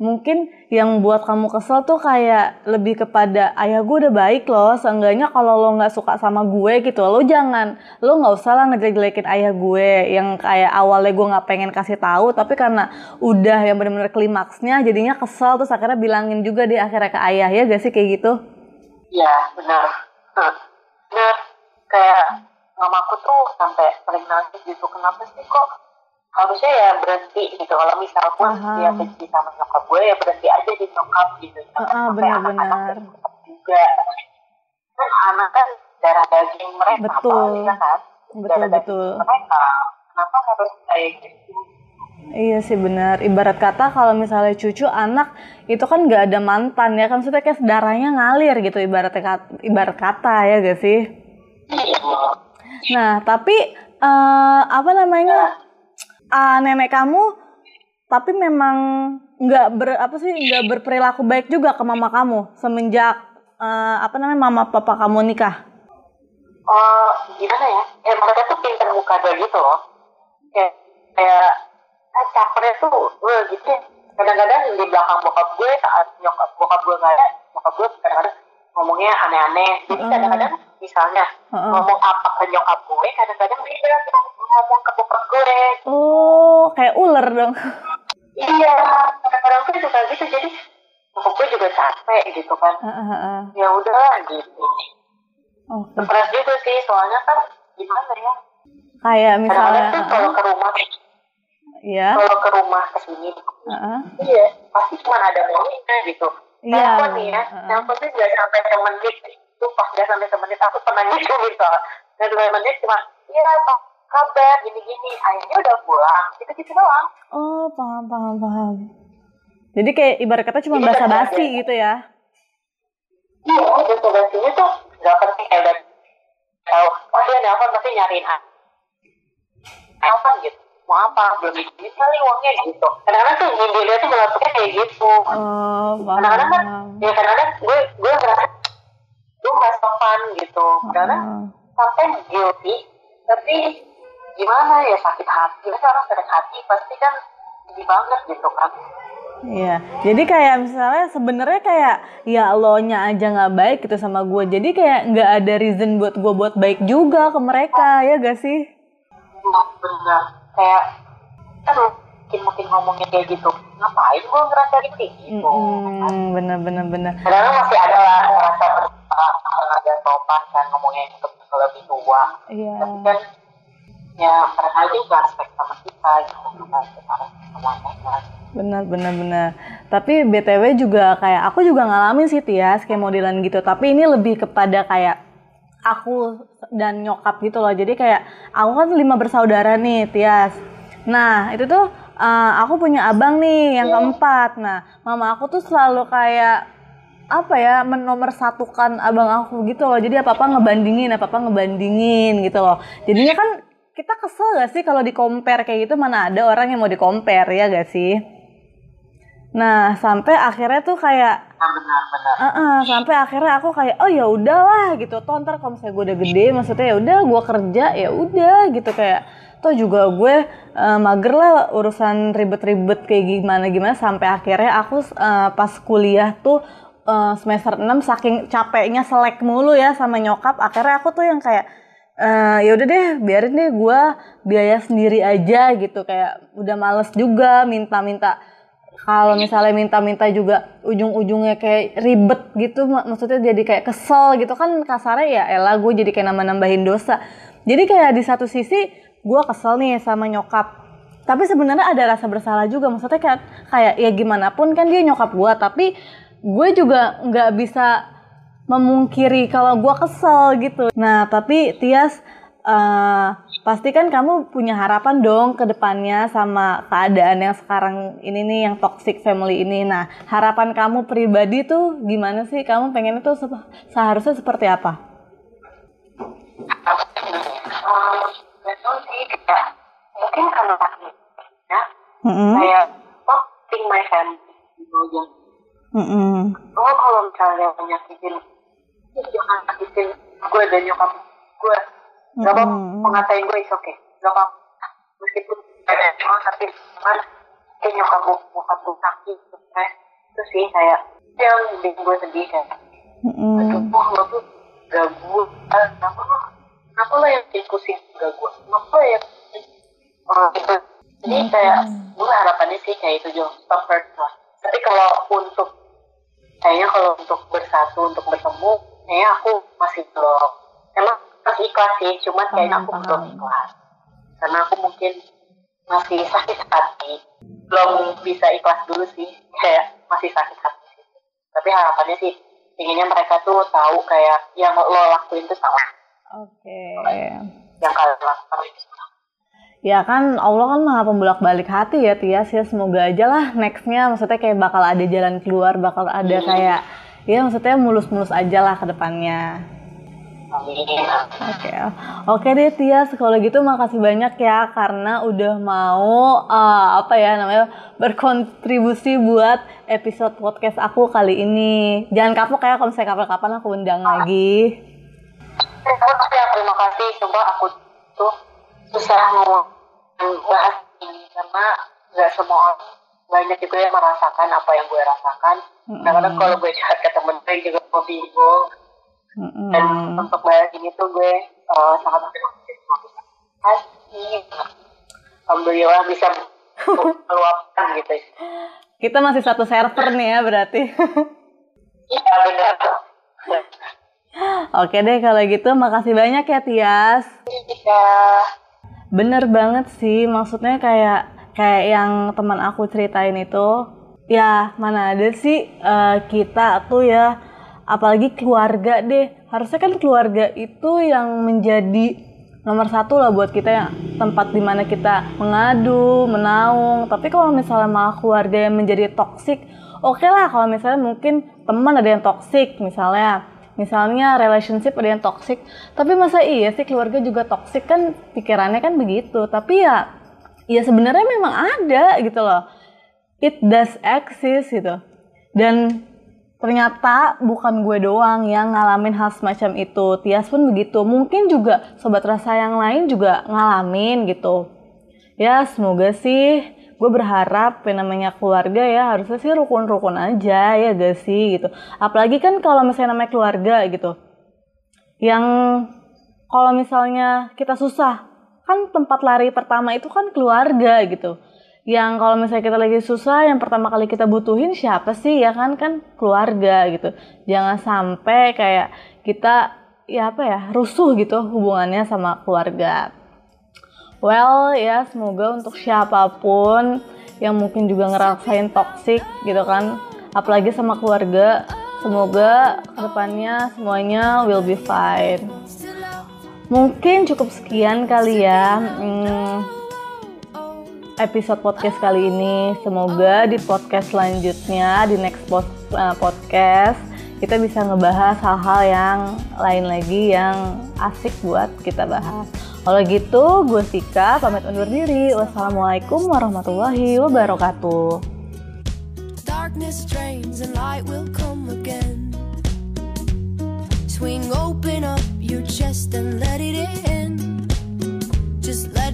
Mungkin yang buat kamu kesel tuh kayak lebih kepada ayah gue udah baik loh. Seenggaknya kalau lo nggak suka sama gue gitu, lo jangan, lo nggak usah lah ngejelek-jelekin ayah gue yang kayak awalnya gue nggak pengen kasih tahu, tapi karena udah yang bener-bener klimaksnya, jadinya kesel terus akhirnya bilangin juga deh akhirnya ke ayah ya gak sih kayak gitu?
Iya, benar. Benar. Kayak mamaku tuh sampai sering nangis gitu. Kenapa sih kok harusnya ya berhenti gitu. Kalau misal pun
Paham.
dia benci sama nyokap gue ya berhenti aja di nyokap gitu. Jangan
Ah,
sampai anak-anak juga. Kan anak kan darah daging mereka.
Betul.
apalagi kan.
Betul,
Darah
betul.
Mereka. Kenapa harus kayak gitu?
Iya sih benar. Ibarat kata kalau misalnya cucu anak itu kan nggak ada mantan ya kan maksudnya kayak darahnya ngalir gitu ibarat kata, ibarat kata ya gak sih?
Iya.
Nah tapi eh, apa namanya ah, nenek kamu tapi memang nggak ber apa sih nggak berperilaku baik juga ke mama kamu semenjak eh, apa namanya mama papa kamu nikah.
Oh, gimana ya? Eh, mereka tuh pinter muka gue gitu loh. Kayak, kayak, eh, capernya tuh, wah gitu ya. Kadang-kadang di belakang bokap gue, saat nyokap bokap gue nggak ada, bokap gue kadang-kadang ngomongnya aneh-aneh. Jadi
Heeh.
kadang-kadang, misalnya,
Heeh.
ngomong apa ke nyokap gue, kadang-kadang dia ngomong ke bokap gue.
Oh kayak ular dong.
Iya, kadang-kadang tuh suka gitu. Jadi, bokap gue juga capek gitu kan.
Heeh.
Ya udah gitu.
Oke.
Stres juga sih, soalnya kan gimana ya?
Kayak misalnya,
Kadang-kadang tuh kalau ke rumah,
ya.
kalau ke rumah ke sini
Heeh.
iya pasti cuma ada maunya gitu
Iya,
telepon nih ya. Telepon tuh nggak sampai semenit. Itu pas nggak sampai semenit aku pernah gitu gitu. Dan dua menit cuma iya apa kabar gini gini akhirnya udah pulang. Gitu gitu doang.
Oh paham paham paham. Jadi kayak ibarat kata cuma
kan
basa-basi
ada-
gitu ya.
iya tugasnya tuh nggak penting kayak udah tahu oh dia nelfon pasti nyariin ah nelfon gitu mau apa belum duit kali uangnya gitu. Kadang-kadang tuh nyindirnya tuh melakukannya kayak gitu.
Oh
kadang-kadang kan ya kadang-kadang gue gue ngerasa gue nggak sopan gitu. Kadang
Heeh.
sampai guilty tapi gimana ya sakit hati. Kan orang sakit hati pasti kan sedih banget gitu kan.
Iya, jadi kayak misalnya sebenarnya kayak ya lo nya aja nggak baik gitu sama gue, jadi kayak nggak ada reason buat gue buat baik juga ke mereka ya gak sih?
Nah, benar kayak kan mungkin mungkin ngomongnya kayak gitu ngapain gue ngerasa gitu gitu?
Hmm, bener bener bener.
kadang masih ada lah rasa bersalah ada sopan kan ngomongnya ke lebih tua.
Iya.
tapi kan ya mereka juga respect sama kita gitu sama mereka
benar benar benar tapi btw juga kayak aku juga ngalamin sih Tias kayak modelan gitu. Tapi ini lebih kepada kayak aku dan nyokap gitu loh. Jadi kayak aku kan lima bersaudara nih Tias. Nah itu tuh uh, aku punya abang nih yang keempat. Nah mama aku tuh selalu kayak apa ya menomorsatukan abang aku gitu loh. Jadi apa apa ngebandingin apa apa ngebandingin gitu loh. Jadinya kan kita kesel gak sih kalau di compare kayak gitu? Mana ada orang yang mau di compare ya gak sih? Nah sampai akhirnya tuh kayak
Nah, benar benar.
Heeh, sampai akhirnya aku kayak oh ya udahlah gitu. Toh kalau misalnya gue udah gede maksudnya ya udah gue kerja ya udah gitu. Kayak toh juga gue eh, mager lah urusan ribet-ribet kayak gimana gimana. Sampai akhirnya aku eh, pas kuliah tuh eh, semester 6 saking capeknya selek mulu ya sama nyokap akhirnya aku tuh yang kayak eh ya udah deh biarin deh gue biaya sendiri aja gitu. Kayak udah males juga minta-minta kalau misalnya minta-minta juga ujung-ujungnya kayak ribet gitu mak- maksudnya jadi kayak kesel gitu. Kan kasarnya ya elah gue jadi kayak nambah-nambahin dosa. Jadi kayak di satu sisi gue kesel nih sama nyokap. Tapi sebenarnya ada rasa bersalah juga. Maksudnya kayak kayak ya gimana pun kan dia nyokap gue tapi gue juga nggak bisa memungkiri kalau gue kesel gitu. Nah tapi Tias eh, pasti kan kamu punya harapan dong ke depannya sama keadaan yang sekarang ini nih yang toxic family ini. Nah, harapan kamu pribadi tuh gimana sih? Kamu pengen itu sep- seharusnya seperti apa?
Betul sih mungkin karena ya kayak oh my family aja.
Mm-mm.
Oh kalau misalnya menyakitin, ya jangan nyakitin gue dan nyokap gue. Gak apa
Mm-mm.
ngatain gue is oke. Gak apa meskipun ada cuma tapi kan kayak nyokap gue nyokap gue sakit itu sih kayak yang bikin gue sedih kayak
Mm-mm.
aduh lo tuh gak gue ah, kenapa lo kenapa lo yang pusing gak gue kenapa lo yang oh, gitu jadi kayak gue harapannya sih kayak itu Jo stop hurt lah. Tapi kalau untuk kayaknya kalau untuk bersatu untuk bertemu kayaknya aku masih belum emang masih ikhlas sih cuman kayaknya aku
paham.
belum ikhlas. Karena aku mungkin masih sakit hati. Belum bisa ikhlas dulu sih kayak masih sakit hati sih. Tapi harapannya sih inginnya mereka tuh tahu kayak yang lo lakuin itu salah.
Oke.
yang kalian lakukan itu salah.
Ya kan Allah kan maha pembolak balik hati ya Tias ya semoga aja lah nextnya maksudnya kayak bakal ada jalan keluar bakal ada kayak ya maksudnya mulus-mulus aja lah ke depannya. Oke, oke deh Tias. Kalau gitu makasih banyak ya karena udah mau eh, apa ya namanya berkontribusi buat episode podcast aku kali ini. Jangan kapok ya kalau misalnya kapan-kapan aku undang lagi.
Terima kasih, terima kasih. Coba aku tuh susah mau bahas ini karena nggak semua orang banyak juga yang merasakan apa yang gue rasakan. Kadang-kadang kalau gue curhat ke temen gue juga gue bingung. Dan
Mm-mm.
untuk bahas ini tuh gue eh, sangat berterima kasih. Alhamdulillah bisa meluapkan gitu.
Kita masih satu server nih ya berarti.
Iya benar.
Oke deh kalau gitu makasih banyak ya Tias.
Iya.
Bener banget sih, maksudnya kayak kayak yang teman aku ceritain itu, ya mana ada sih eh, kita tuh ya, apalagi keluarga deh, harusnya kan keluarga itu yang menjadi nomor satu lah buat kita yang tempat di mana kita mengadu, menaung. Tapi kalau misalnya malah keluarga yang menjadi toksik, oke lah kalau misalnya mungkin teman ada yang toksik misalnya. Misalnya relationship ada yang toxic. Tapi masa iya sih keluarga juga toxic? Kan pikirannya kan begitu. Tapi ya ya sebenarnya memang ada gitu loh. It does exist gitu. Dan ternyata bukan gue doang yang ngalamin hal semacam itu. Tias pun begitu. Mungkin juga sobat rasa yang lain juga ngalamin gitu. Ya semoga sih gue berharap yang namanya keluarga ya harusnya sih rukun-rukun aja ya gak sih gitu. Apalagi kan kalau misalnya namanya keluarga gitu. Yang kalau misalnya kita susah kan tempat lari pertama itu kan keluarga gitu yang kalau misalnya kita lagi susah yang pertama kali kita butuhin siapa sih ya kan? Kan keluarga gitu. Jangan sampai kayak kita ya apa ya rusuh gitu hubungannya sama keluarga. Well ya semoga untuk siapa pun yang mungkin juga ngerasain toxic gitu kan apalagi sama keluarga semoga ke depannya semuanya will be fine. Mungkin cukup sekian kali ya. Hmm, episode podcast kali ini semoga di podcast selanjutnya di next post, uh, podcast kita bisa ngebahas hal-hal yang lain lagi yang asik buat kita bahas. Kalau gitu, gue Sika pamit undur diri. Wassalamualaikum warahmatullahi wabarakatuh.
Darkness drains and light will come again. Swing open up your chest and let it in. Just let